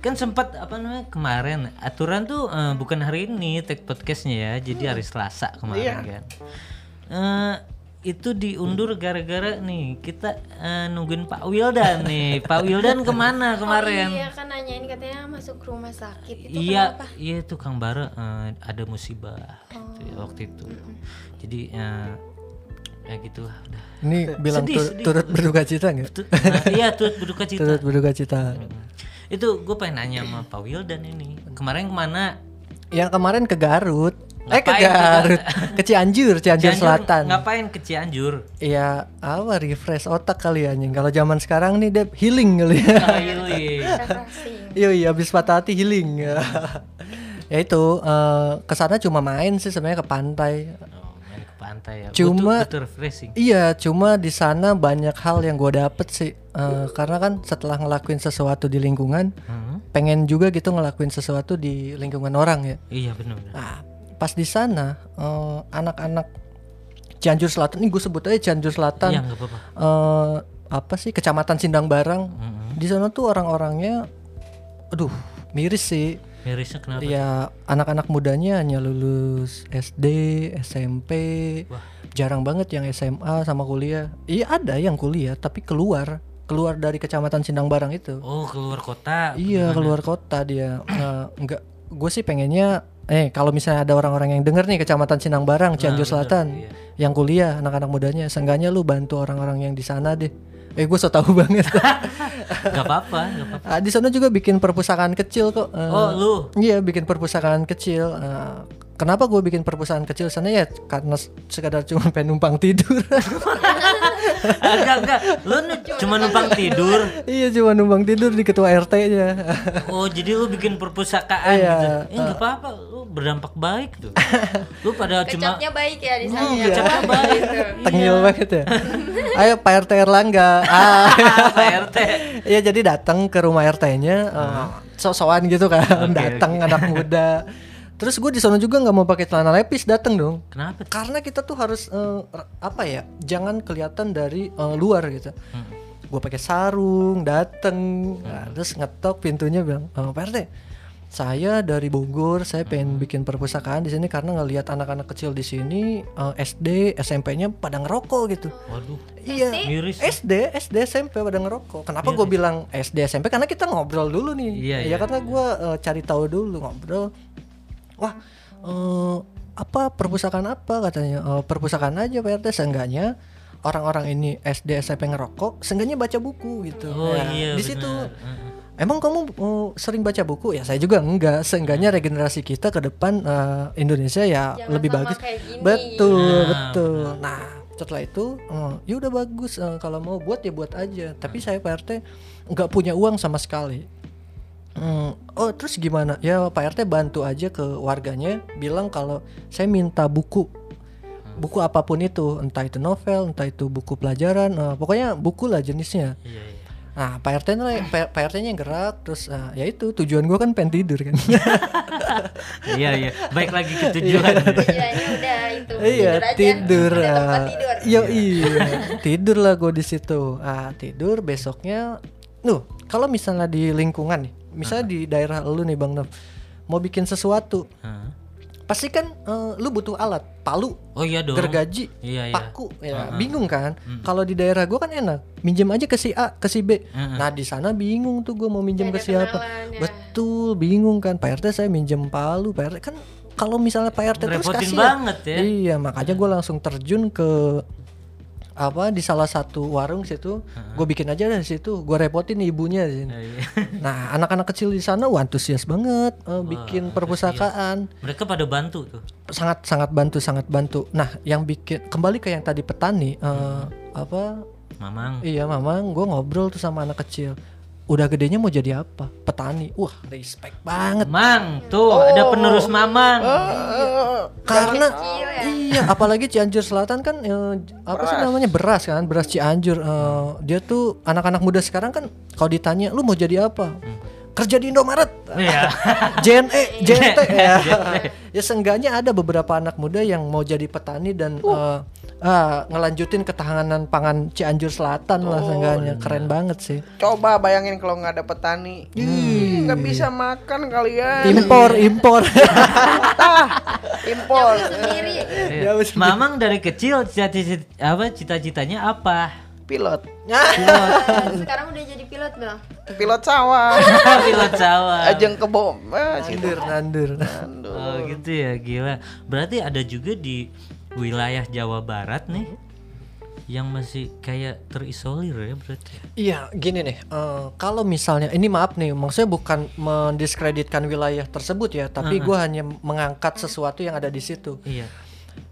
kan sempat apa namanya kemarin aturan tuh eh, bukan hari ini take podcastnya ya jadi hari Selasa kemarin Iya. kan Eh, itu diundur gara-gara nih kita eh, nungguin Pak Wildan nih Pak Wildan ke mana kemarin Oh iya kan nanyain katanya masuk rumah sakit itu iya kenapa? iya itu Kang Bara eh, ada musibah gitu ya, waktu itu jadi eh, ya gitulah udah Ini bilang Sedih, tur- sedih. turut berduka cita nggak? Tu- nah, iya turut berduka cita Turut berduka cita. itu gue pengen nanya sama Pak Wildan ini kemarin ke mana Yang kemarin ke Garut. Eh ke Ngapain ke Garut, ke Cianjur, Cianjur, Cianjur Selatan. ngapain ke Cianjur Iya, apa refresh otak kali ya anjing. Kalau zaman sekarang nih Dep healing kali ya. Ah, healing. Refreshing. Iya iya habis patah hati healing. ya itu eh, ke sana cuma main sih sebenarnya ke pantai. Oh, main ke pantai ya. Cuma- butuh, butuh refreshing. Iya, cuma di sana banyak hal yang gue dapet sih. Eh, karena kan setelah ngelakuin sesuatu di lingkungan, Hmm? pengen juga gitu ngelakuin sesuatu di lingkungan orang ya. Iya benar. benar. Nah, pas di sana eh, anak-anak Cianjur Selatan, ini gue sebut aja Cianjur Selatan. Iya nggak apa-apa. eh, apa sih Kecamatan Sindang Barang. Mm-mm. Di sana tuh orang-orangnya, aduh miris sih. Mirisnya kenapa? Ya anak-anak mudanya hanya lulus SD, SMP, Wah. jarang banget yang SMA sama kuliah. Iya ada yang kuliah tapi keluar, keluar dari kecamatan Sindang Barang itu. Oh keluar kota. Iya keluar kota dia. Eh, enggak, gue sih pengennya, eh kalau misalnya ada orang-orang yang denger nih kecamatan Sindang Barang, Cianjur bener, Selatan, iya. yang kuliah anak-anak mudanya, seenggaknya lu bantu orang-orang yang di sana deh. Eh gue so tahu banget. Gak apa-apa. Gak apa-apa. Ah, di sana juga bikin perpustakaan kecil kok. Eh, Oh lu. Iya bikin perpustakaan kecil. Eh, kenapa gue bikin perpustakaan kecil sana ya karena sekadar cuma pengen numpang tidur. enggak enggak. Lu nu- cuma numpang tidur. iya cuma numpang tidur di ketua RT-nya. Oh jadi lu bikin perpustakaan Iya. gitu. Eh nggak apa-apa. Lu berdampak baik tuh. Lu pada cuma Kecapnya baik ya di sana. Iya. Kecapnya baik. Tengil banget ya. Ayo Pak RT Erlangga. Ah. Pak RT. Iya jadi datang ke rumah RT-nya eh, sok-sokan gitu kan, Oke, datang anak muda. Terus gue di sana juga nggak mau pakai celana lepis datang dong. Kenapa? Karena kita tuh harus r- apa ya? Jangan kelihatan dari eh, luar gitu. Hmm. Gue pakai sarung, dateng, Nah, terus ngetok pintunya bilang, "Eh, Pak RT, saya dari Bogor, saya pengen bikin perpustakaan di sini karena ngelihat anak-anak kecil di sini eh, SD, SMP-nya pada ngerokok gitu. Waduh. Iya. Miris. SD, SD, SMP pada ngerokok. Kenapa gue bilang SD, SMP? Karena kita ngobrol dulu nih. Iya, ya iya, karena gue cari tahu dulu ngobrol. Wah, eh, apa perpustakaan apa katanya? "Eh, perpustakaan aja Pak RT seenggaknya orang-orang ini SD, SMP ngerokok, seenggaknya baca buku gitu. Oh Ya, iya. Di situ. Emang kamu eh, sering baca buku? Ya saya juga enggak. Seenggaknya regenerasi kita ke depan eh, Indonesia ya Jangan lebih sama bagus. kayak gini. Betul, Nah, betul. Nah, setelah itu, eh, ya udah bagus. eh, kalau mau buat ya buat aja. Tapi saya Pak RT nggak punya uang sama sekali. Hmm, oh terus gimana? Ya Pak RT bantu aja ke warganya, bilang kalau saya minta buku, buku apa pun itu, entah itu novel, entah itu buku pelajaran, eh, pokoknya buku lah jenisnya. Iya iya. Nah, Pak RT nya Pak RT nya yang gerak, terus eh, ya itu tujuan gua kan pengen tidur kan. Iya iya. Baik lagi ke tujuan. Tujuannya udah itu. iya aja. tidur tempat tidur. Yo iya tidur lah gue di situ ah tidur besoknya Nuh kalau misalnya di lingkungan nih misalnya di daerah lu nih bang Nov mau bikin sesuatu Hah? pasti kan eh, lu butuh alat palu Oh iya dong. gergaji Iya iya. paku ya bingung kan kalau di daerah gua kan enak minjem aja ke si A ke si B Heeh. nah di sana bingung tuh gue mau minjem ke siapa ya. betul bingung kan Pak RT saya minjem palu Pak RT kan kalau misalnya Pak RT terus kasih banget ya. iya makanya gue langsung terjun ke apa di salah satu warung situ gue bikin aja dari situ gue repotin ibunya sini. Iya, iya. nah anak-anak kecil di sana wah antusias banget eh, bikin perpustakaan Mereka pada bantu tuh. sangat sangat bantu sangat bantu nah yang bikin kembali ke yang tadi petani eh, apa Mamang. iya mamang gue ngobrol tuh sama anak kecil udah gedenya mau jadi apa? Petani. Wah respect banget. Mang, tuh ada penerus Mamang. karena kecil ya. iya apalagi Cianjur Selatan kan eh, apa sih namanya? Beras kan beras Cianjur. Eh, dia tuh anak-anak muda sekarang kan kalau ditanya lu mau jadi apa kerja di Indomaret Iya. JNE JNT ya ya seenggaknya ada beberapa anak muda yang mau jadi petani dan eh, ah, ngelanjutin ketahanan pangan Cianjur Selatan lah seenggaknya keren banget sih Coba bayangin kalau nggak ada petani, Hmm. nggak bisa makan kalian. impor impor Impor. Sendiri. Iya. Mamang dari kecil cita-cita apa cita-citanya apa? Pilot, Sekarang udah jadi pilot belum? pilot sawah. Pilot sawah. Ajeng kebom. Ah, situ. nandur nandur Oh gitu ya gila. Berarti ada juga di wilayah Jawa Barat nih yang masih kayak terisolir ya berarti. Iya, gini nih. eh, kalau misalnya ini maaf nih, maksudnya bukan mendiskreditkan wilayah tersebut ya, tapi gua hanya mengangkat sesuatu yang ada di situ. Iya.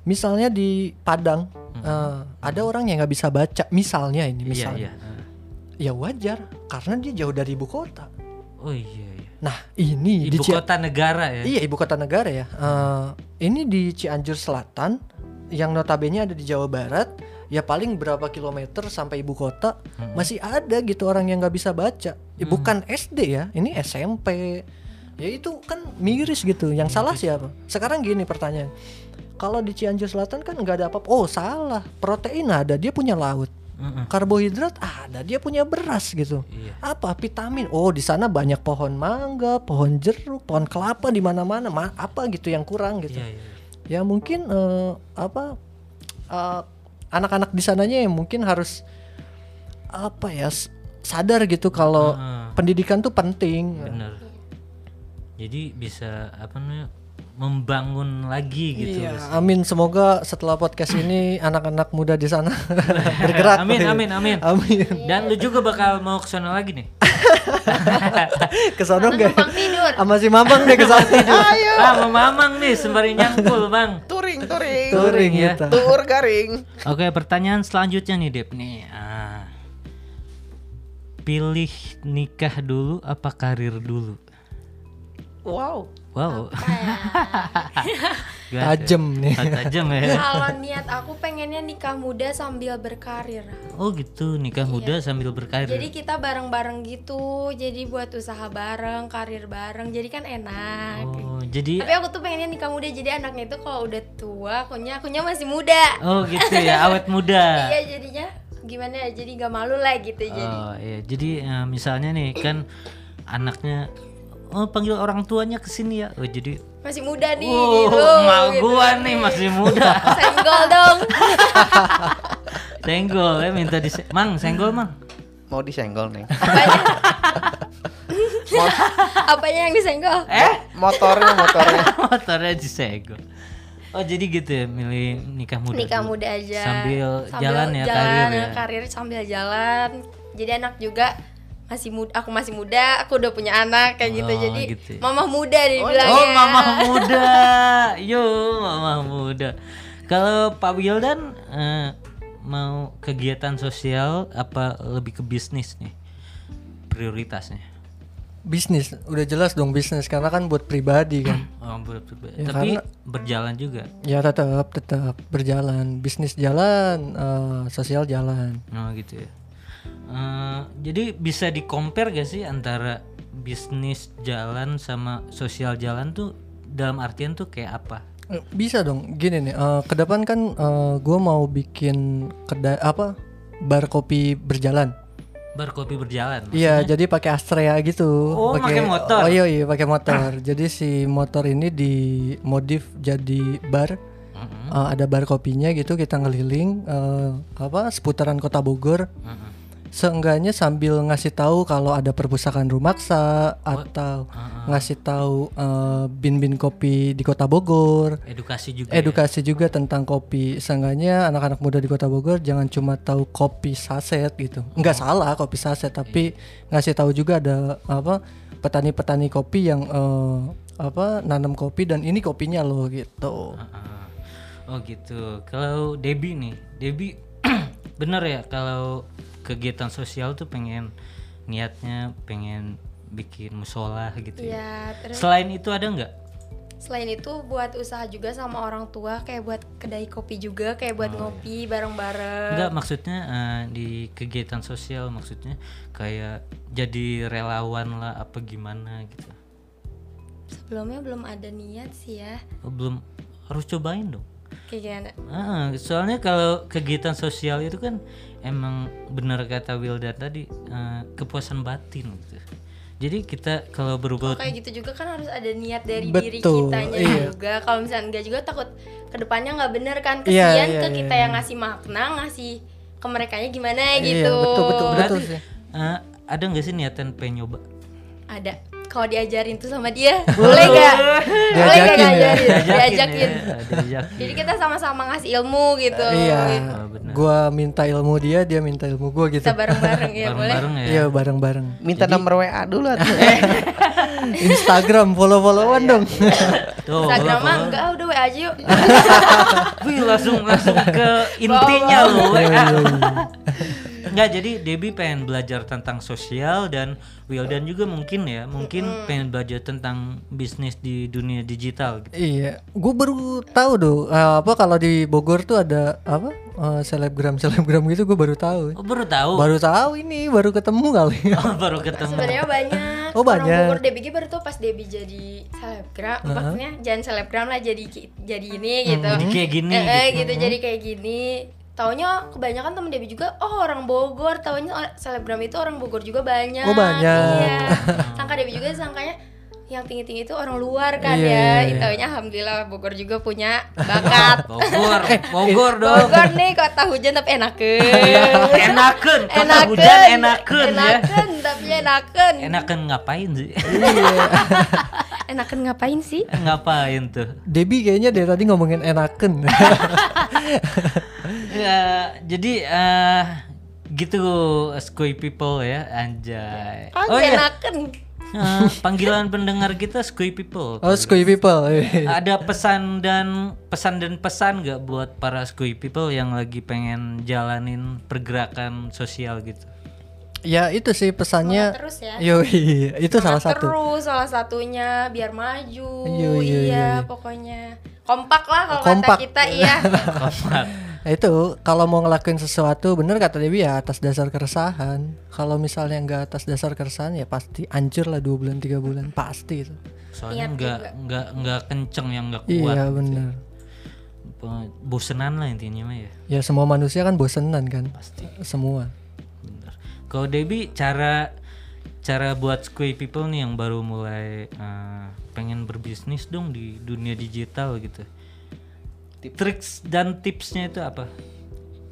Misalnya di Padang, eh, ada orang yang nggak bisa baca. Misalnya ini, Iya misalnya, iya. ya wajar, karena dia jauh dari ibu kota. Oh iya iya. Nah, ini di Ibu Ci- kota negara ya. Iya, ibu kota negara ya. Eh, ini di Cianjur Selatan yang notabene ada di Jawa Barat ya paling berapa kilometer sampai ibu kota masih ada gitu orang yang nggak bisa baca Ya, bukan SD ya ini SMP ya itu kan miris gitu yang salah siapa sekarang gini pertanyaan kalau di Cianjur Selatan kan nggak ada apa-apa oh salah protein ada dia punya laut Mm-mm. karbohidrat ada dia punya beras gitu Iya. apa vitamin oh di sana banyak pohon mangga pohon jeruk pohon kelapa di mana-mana Ma- apa gitu yang kurang gitu Iya, iya. ya mungkin eh, apa eh, anak-anak di sananya yang mungkin harus apa ya sadar gitu kalau Heeh. pendidikan tuh penting Bener. Jadi bisa apa namanya membangun lagi gitu. Iya, amin semoga setelah podcast ini anak-anak muda di sana bergerak Amin, amin, amin. amin Dan lu juga bakal mau ke sana lagi nih. ke Karena enggak sama si Mamang deh ke sana Ayo. Ah, mau mamang nih sembari nyangkul, Bang. Touring, touring. touring ya. kita Tur garing. Oke, pertanyaan selanjutnya nih, Dep nih. Ah. Pilih nikah dulu apa karir dulu? Wow. Wow. Tuh? Tajem nih. Tajem ya. Kalau niat aku pengennya nikah muda sambil berkarir. Oh gitu, nikah muda sambil berkarir. Jadi kita bareng-bareng gitu. Jadi buat usaha bareng, karir bareng. Jadi kan enak. Oh, jadi Tapi aku tuh pengennya nikah muda jadi anaknya itu kalau udah tua, akunya akunya masih muda. Oh gitu ya, awet muda. Iya jadinya gimana ya? Jadi gak malu lah gitu jadi. Oh iya, jadi eh, misalnya nih kan anaknya oh panggil orang tuanya ke sini ya. Oh jadi Masih muda nih oh, gitu. emak gitu. gua nih masih muda. Senggol dong. senggol ya minta di Mang, senggol, Mang. Mau disenggol nih. Apanya? Apanya yang disenggol? Eh, Motornya, motornya. motornya disenggol. Oh jadi gitu ya, milih nikah muda. nikah dulu. muda aja Sambil, jalan ya karir ya. karir sambil jalan jadi anak juga masih muda aku masih muda aku udah punya anak kayak gitu Oh, jadi gitu ya. mama muda dibilangnya Oh, mama muda. Yo, mama muda. Kalau Pak Wildan eh, mau kegiatan sosial apa lebih ke bisnis nih? Prioritasnya. bisnis udah jelas dong bisnis karena kan buat pribadi kan Oh, ber- ber- Ya, tapi karena- berjalan juga. ya tetap tetap berjalan bisnis jalan eh, sosial jalan Oh, gitu ya. Eh, jadi bisa di compare gak sih antara bisnis jalan sama sosial jalan tuh dalam artian tuh kayak apa? Eh, Bisa dong, gini nih. eh, ke depan kan gue mau bikin kedai apa bar kopi berjalan. Bar kopi berjalan. Iya, jadi pakai Astrea gitu. Oh, pakai motor? Oh iya iya pakai motor. jadi si motor ini dimodif jadi bar. Eh, ada bar kopinya gitu kita ngeliling eh, apa seputaran kota Bogor. mm-mm. Seenggaknya sambil ngasih tahu kalau ada perpustakaan Rumaksa atau ngasih tahu eh, bin-bin kopi di kota Bogor. Edukasi juga. ya? edukasi juga tentang kopi. Seenggaknya anak-anak muda di Kota Bogor jangan cuma tahu kopi saset gitu. Enggak salah kopi saset, tapi ngasih tahu juga ada apa petani-petani kopi yang eh, apa nanam kopi dan ini kopinya loh gitu. Ah, Oh gitu. Kalau Debi nih, Debi bener ya kalau kegiatan sosial tuh pengen niatnya pengen bikin musola gitu ya. Iya, terus Selain itu ada nggak? selain itu buat usaha juga sama orang tua kayak buat kedai kopi juga kayak buat ngopi bareng-bareng Enggak maksudnya eh, di kegiatan sosial maksudnya kayak jadi relawan lah apa gimana gitu. sebelumnya belum ada niat sih ya Oh, belum harus cobain dong. Kayak gimana Ah, soalnya kalau kegiatan sosial itu kan emang benar kata Wildan tadi eh, kepuasan batin gitu. Jadi kita kalau berbuat kayak gitu juga kan harus ada niat dari diri Betul, kitanya iya. juga kalau misalnya enggak juga takut ke depannya nggak bener kan Iya, kesian iya, ke iya, kita iya. yang ngasih makna ngasih ke mereka gimana Iya, gitu betul, betul, berarti betul sih. eh, ada nggak sih niatan pengen nyoba? ada kalau diajarin tuh sama dia boleh gak boleh gak Diajakin ya? ngajarin Diajakin diajakin ya, diajakin. jadi kita sama-sama ngasih ilmu gitu Iya, Oh, benar. gua minta ilmu dia, dia minta ilmu gua gitu. kita bareng-bareng ya boleh bareng-bareng ya. Iya bareng-bareng. Minta nomor WA dulu atuh. Instagram follow-followan dong. Tuh, Instagram mah enggak udah WA aja yuk Wih, langsung langsung ke intinya loh. Iya, WA. Enggak, jadi Debbie pengen belajar tentang sosial dan Wildan juga mungkin ya, mungkin pengen belajar tentang bisnis di dunia digital gitu. Iya, gue baru tahu tuh eh, apa kalau di Bogor tuh ada apa eh, selebgram selebgram gitu gue baru tahu. Oh, baru tahu. Baru tahu ini, baru ketemu kali. Oh, baru ketemu. Sebenarnya banyak. Oh, Orang banyak. Bogor Debbie baru tuh pas Debbie jadi selebgram, maksudnya jangan selebgram lah jadi jadi ini gitu. Jadi kayak gini Eh, eh, gitu. gitu jadi kayak gini. Taunya kebanyakan temen Debbie juga oh orang Bogor, taunya selebgram itu orang Bogor juga banyak. Oh, banyak. Iya. Sangka Debbie juga sangkanya yang tinggi-tinggi itu orang luar kan Iya, ya. iya. Taunya alhamdulillah Bogor juga punya bakat. Bogor, Bogor dong. Bogor nih kota hujan tapi enakan. enakan, kota hujan enakan ya. Enakan, tapi enakan. Enakan ngapain sih? Enakan ngapain sih? ngapain tuh? Debbie kayaknya dari tadi ngomongin enaken. Ya, jadi eh gitu Skoy people ya, anjay. Oh iya, Enakan. Eh, panggilan pendengar kita Skoy people. oh, Skoy people. Ada pesan dan pesan dan pesan nggak buat para Skoy people yang lagi pengen jalanin pergerakan sosial gitu? ya itu sih pesannya. Terus ya. Yoi, itu salah Semangat satu. Terus salah satunya biar maju. Iya, iya, iya, iya. pokoknya. Kompak lah kalau kata kita iya. Kompak. Nah, itu kalau mau ngelakuin sesuatu bener kata Debbie ya atas dasar keresahan. Kalau misalnya nggak atas dasar keresahan ya pasti hancur lah dua bulan tiga bulan pasti itu. Soalnya Niat nggak nggak nggak kenceng yang nggak kuat. Iya bener. Pe- Bosenan lah intinya mah ya. Ya semua manusia kan bosenan kan. Pasti. Semua. Bener. Kalau Debbie cara cara buat square people nih yang baru mulai eh, pengen berbisnis dong di dunia digital gitu. Triks dan tipsnya itu apa?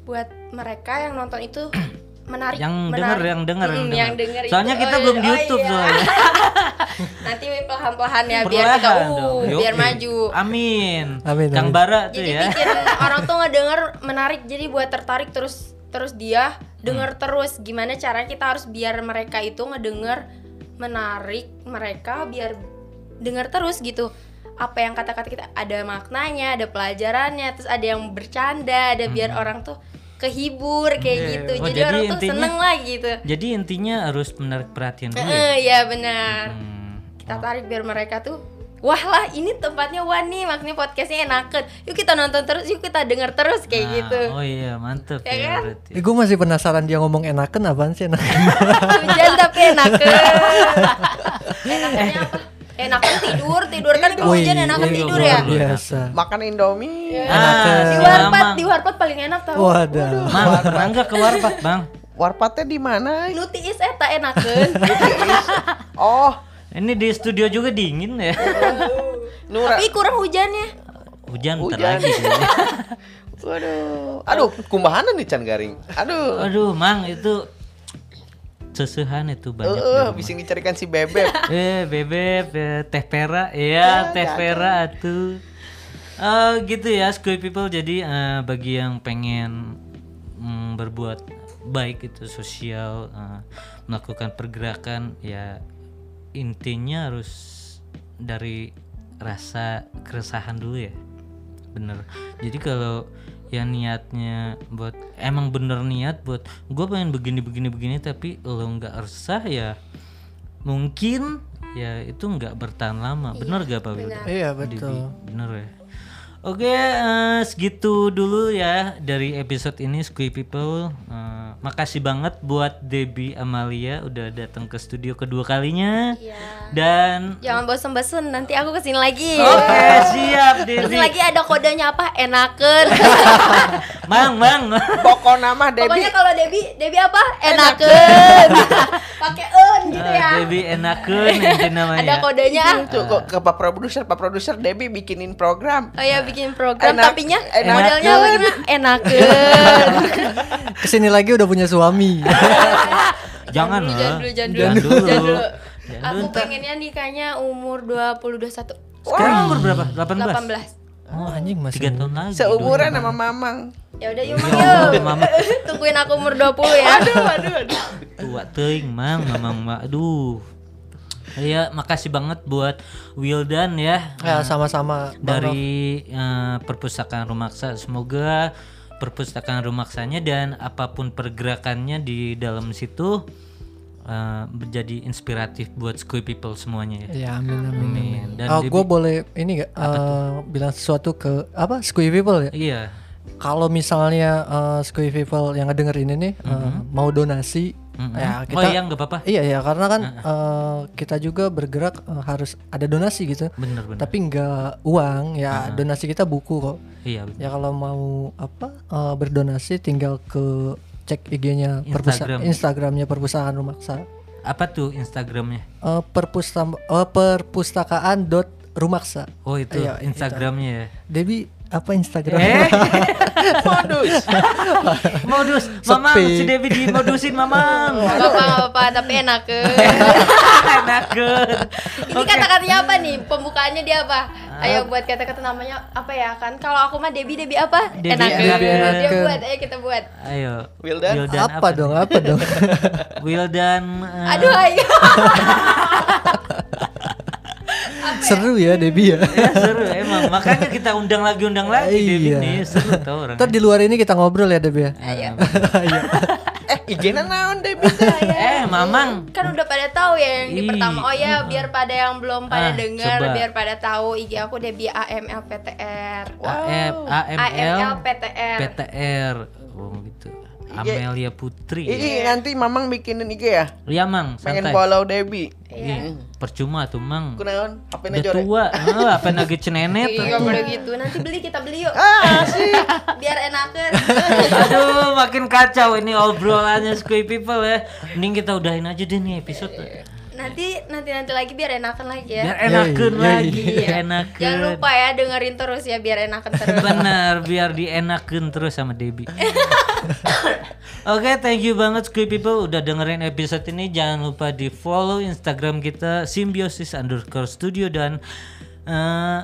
Buat mereka yang nonton itu menarik. Yang menarik. denger, yang denger, Mm, yang yang denger. denger itu. Soalnya kita Oh, belum di iya. YouTube Oh, iya. soalnya. Nanti perlahan-perlahan ya biar kita uh, dong. biar maju. Amin. Amin, Kang. Bara tuh Jadi ya. bikin orang tuh ngedenger menarik jadi buat tertarik terus terus dia denger Hmm. terus gimana caranya kita harus biar mereka itu ngedenger menarik mereka biar denger terus gitu apa yang kata-kata kita ada maknanya ada pelajarannya terus ada yang bercanda ada biar orang tuh kehibur kayak Iya. gitu Oh, jadi, jadi orang tuh intinya- seneng lah gitu Jadi intinya harus menarik perhatian dulu ya. Eh, ya benar Hmm. kita tarik biar mereka tuh wah lah ini tempatnya wah nih makanya podcastnya enakan yuk kita nonton terus yuk kita denger terus kayak Nah, gitu Oh iya, mantep Ya ya, kan? berarti. Eh, gue masih penasaran dia ngomong enaken apaan sih enaken? hujan tapi enakan enakannya apa enakan tidur tidur kan kalau hujan enakan wih, tidur luar ya biasa. Makan Indomie. Ah, di warpat di warpat paling enak tau Wadah. Mang, nggak ke warpat, Bang? Warpatnya di mana? nuti is eta enakan Oh, Ini di studio juga dingin ya. Nura. tapi kurang hujannya Hujan Hujan. lagi. Waduh. Aduh, kumbahan nih Chan Garing. Aduh. Aduh, Mang itu sesehan itu banyak. Eh, rumah. bisa dicarikan si Bebek. Eh, bebek, eh, teh pera, ya, teh pera tuh. Eh gitu ya, Squid People. Jadi eh, bagi yang pengen mm, berbuat baik itu sosial, eh, melakukan pergerakan, ya intinya harus dari rasa keresahan dulu ya. Bener. Jadi kalau yang niatnya buat emang bener niat buat gue pengen begini begini begini tapi lo nggak resah ya mungkin ya itu nggak bertahan lama bener gak pak Wilda? Iya betul. bener ya oke eh, segitu dulu ya dari episode ini Squid People Eh, makasih banget buat Debbie Amalia udah datang ke studio kedua kalinya Iya. dan jangan bosen-bosen nanti aku ke sini lagi oke siap Terus Debbie lagi ada kodenya apa? Enaken. mang mang Pokok nama Pokoknya Debbie. kalau Debbie, Debbie apa? Enaken. Pakai en gitu ya. Eh, Debbie enakeun nanti namanya Ada kodenya. ah. Tuh kok ke Pak Produser, Pak Produser Debbie bikinin program. Oh ya bikin program Enak- tapi nya modelnya bagaimana? Enaken. Ke sini lagi udah punya suami. jangan dulu, lah jangan dulu, jangan jangan dulu. dulu Jangan dulu. Jangan Aku dulu, ntar. pengennya nikahnya umur 20 21. sekarang umur berapa 18 18. Oh anjing masih. tiga tahun lagi Seumuran sama Mamang. Ya udah yuk, Ya Mang. Tungguin aku umur 20 ya. Aduh, aduh, aduh. tua teuing mang mamang ma aduh Iya, makasih banget buat Wildan ya Ya sama-sama. Bang Rob. dari eh, perpustakaan Rumaksa. Semoga perpustakaan rumaksanya dan apa pun pergerakannya di dalam situ eh, menjadi inspiratif buat School People semuanya ya. Ya amin amin. amin. Amin. Dan Oh, gue boleh ini gak eh, bilang sesuatu ke apa Squee People ya? Iya. Kalau misalnya uh, Squee People yang ngedenger ini nih eh, mau donasi, Mhm. ya oh kita iya nggak apa-apa. Iya ya karena kan eh, kita juga bergerak eh, harus ada donasi gitu. Bener bener. Tapi nggak uang ya donasi kita buku kok. Iya. bener. Ya kalau mau apa eh, berdonasi tinggal ke cek IG-nya Instagram. Instagramnya perpustakaan Rumaksa. Apa tuh Instagramnya? Eh, perpusta eh, perpustakaan dot Rumaksa. Oh itu Iya, itu. Instagramnya ya. Debbie apa Instagram? Eh, Modus. modus, mamang si Devi dimodusin mamang. Gak apa-apa, tapi enak ke. Enak Ini kata-katanya apa nih? Pembukaannya dia apa? Ayo buat kata-kata namanya apa ya kan? Kalau aku mah Debbie Debbie apa? Debbie enak ke. Enak Dia ke. buat, ayo kita buat. Ayo. Wildan? apa, dong? Apa dong? Wildan. eh, Aduh ayo. Seru ya Debbie ya. ya seru emang makanya kita undang lagi undang lagi Devi Iya. nih seru tau orang Ntar di luar ini kita ngobrol ya Debbie ya. Ayo. eh, IG-nya naon Debbie? eh mamang Kan udah pada tahu ya yang di pertama. Oh ya, biar pada yang belum pada Ah, dengar, biar pada tahu IG aku Debbie AMLPTR. AM, AML AMLPTR. PTR oh gitu Amelia Putri ya. Ih, nanti Mamang bikinin IG ya. Iya mang Pengen santai follow Debbie. Ih, percuma tuh mang Kunaon? HP-nya udah jore. tua ah, apa lagi cenenet Iya, boleh gitu. Nanti beli kita beli yuk. Ah, sih. Biar enakan. Aduh, makin kacau ini obrolannya Squid People ya. Mending kita udahin aja deh nih episode. Nanti nanti nanti lagi biar enakan lagi ya. Biar enakan iya, lagi, Iya. enakan. Jangan lupa ya dengerin terus ya biar enakan terus. Bener, biar dienakin terus sama Debbie. Oke, thank you banget Squid People udah dengerin episode ini. Jangan lupa di follow Instagram kita symbiosis underscore studio dan eh,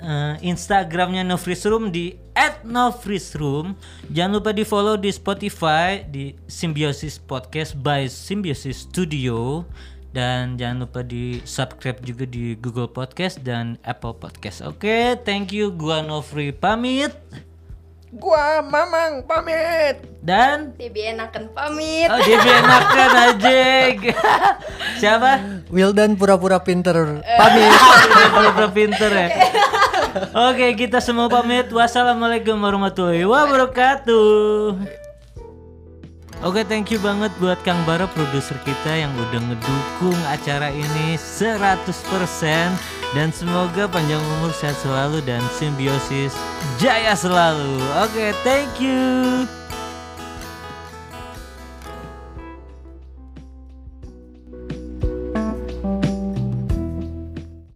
eh, Instagramnya No Freeze Room di @nofreezeroom. Jangan lupa di follow di Spotify di Symbiosis Podcast by Symbiosis Studio. Dan jangan lupa di subscribe juga di Google Podcast dan Apple Podcast. Oke, thank you. Gua Nofri pamit. Gua Mamang pamit. Dan Debbie enakan pamit. oh dia enakan aja. Siapa? Wildan pura-pura pinter pamit. Pura-pura pinter ya. Oke, kita semua pamit. Wassalamualaikum warahmatullahi wabarakatuh. Oke, thank you banget buat Kang Bara produser kita yang udah ngedukung acara ini 100% dan semoga panjang umur sehat selalu dan simbiosis jaya selalu. Oke, thank you.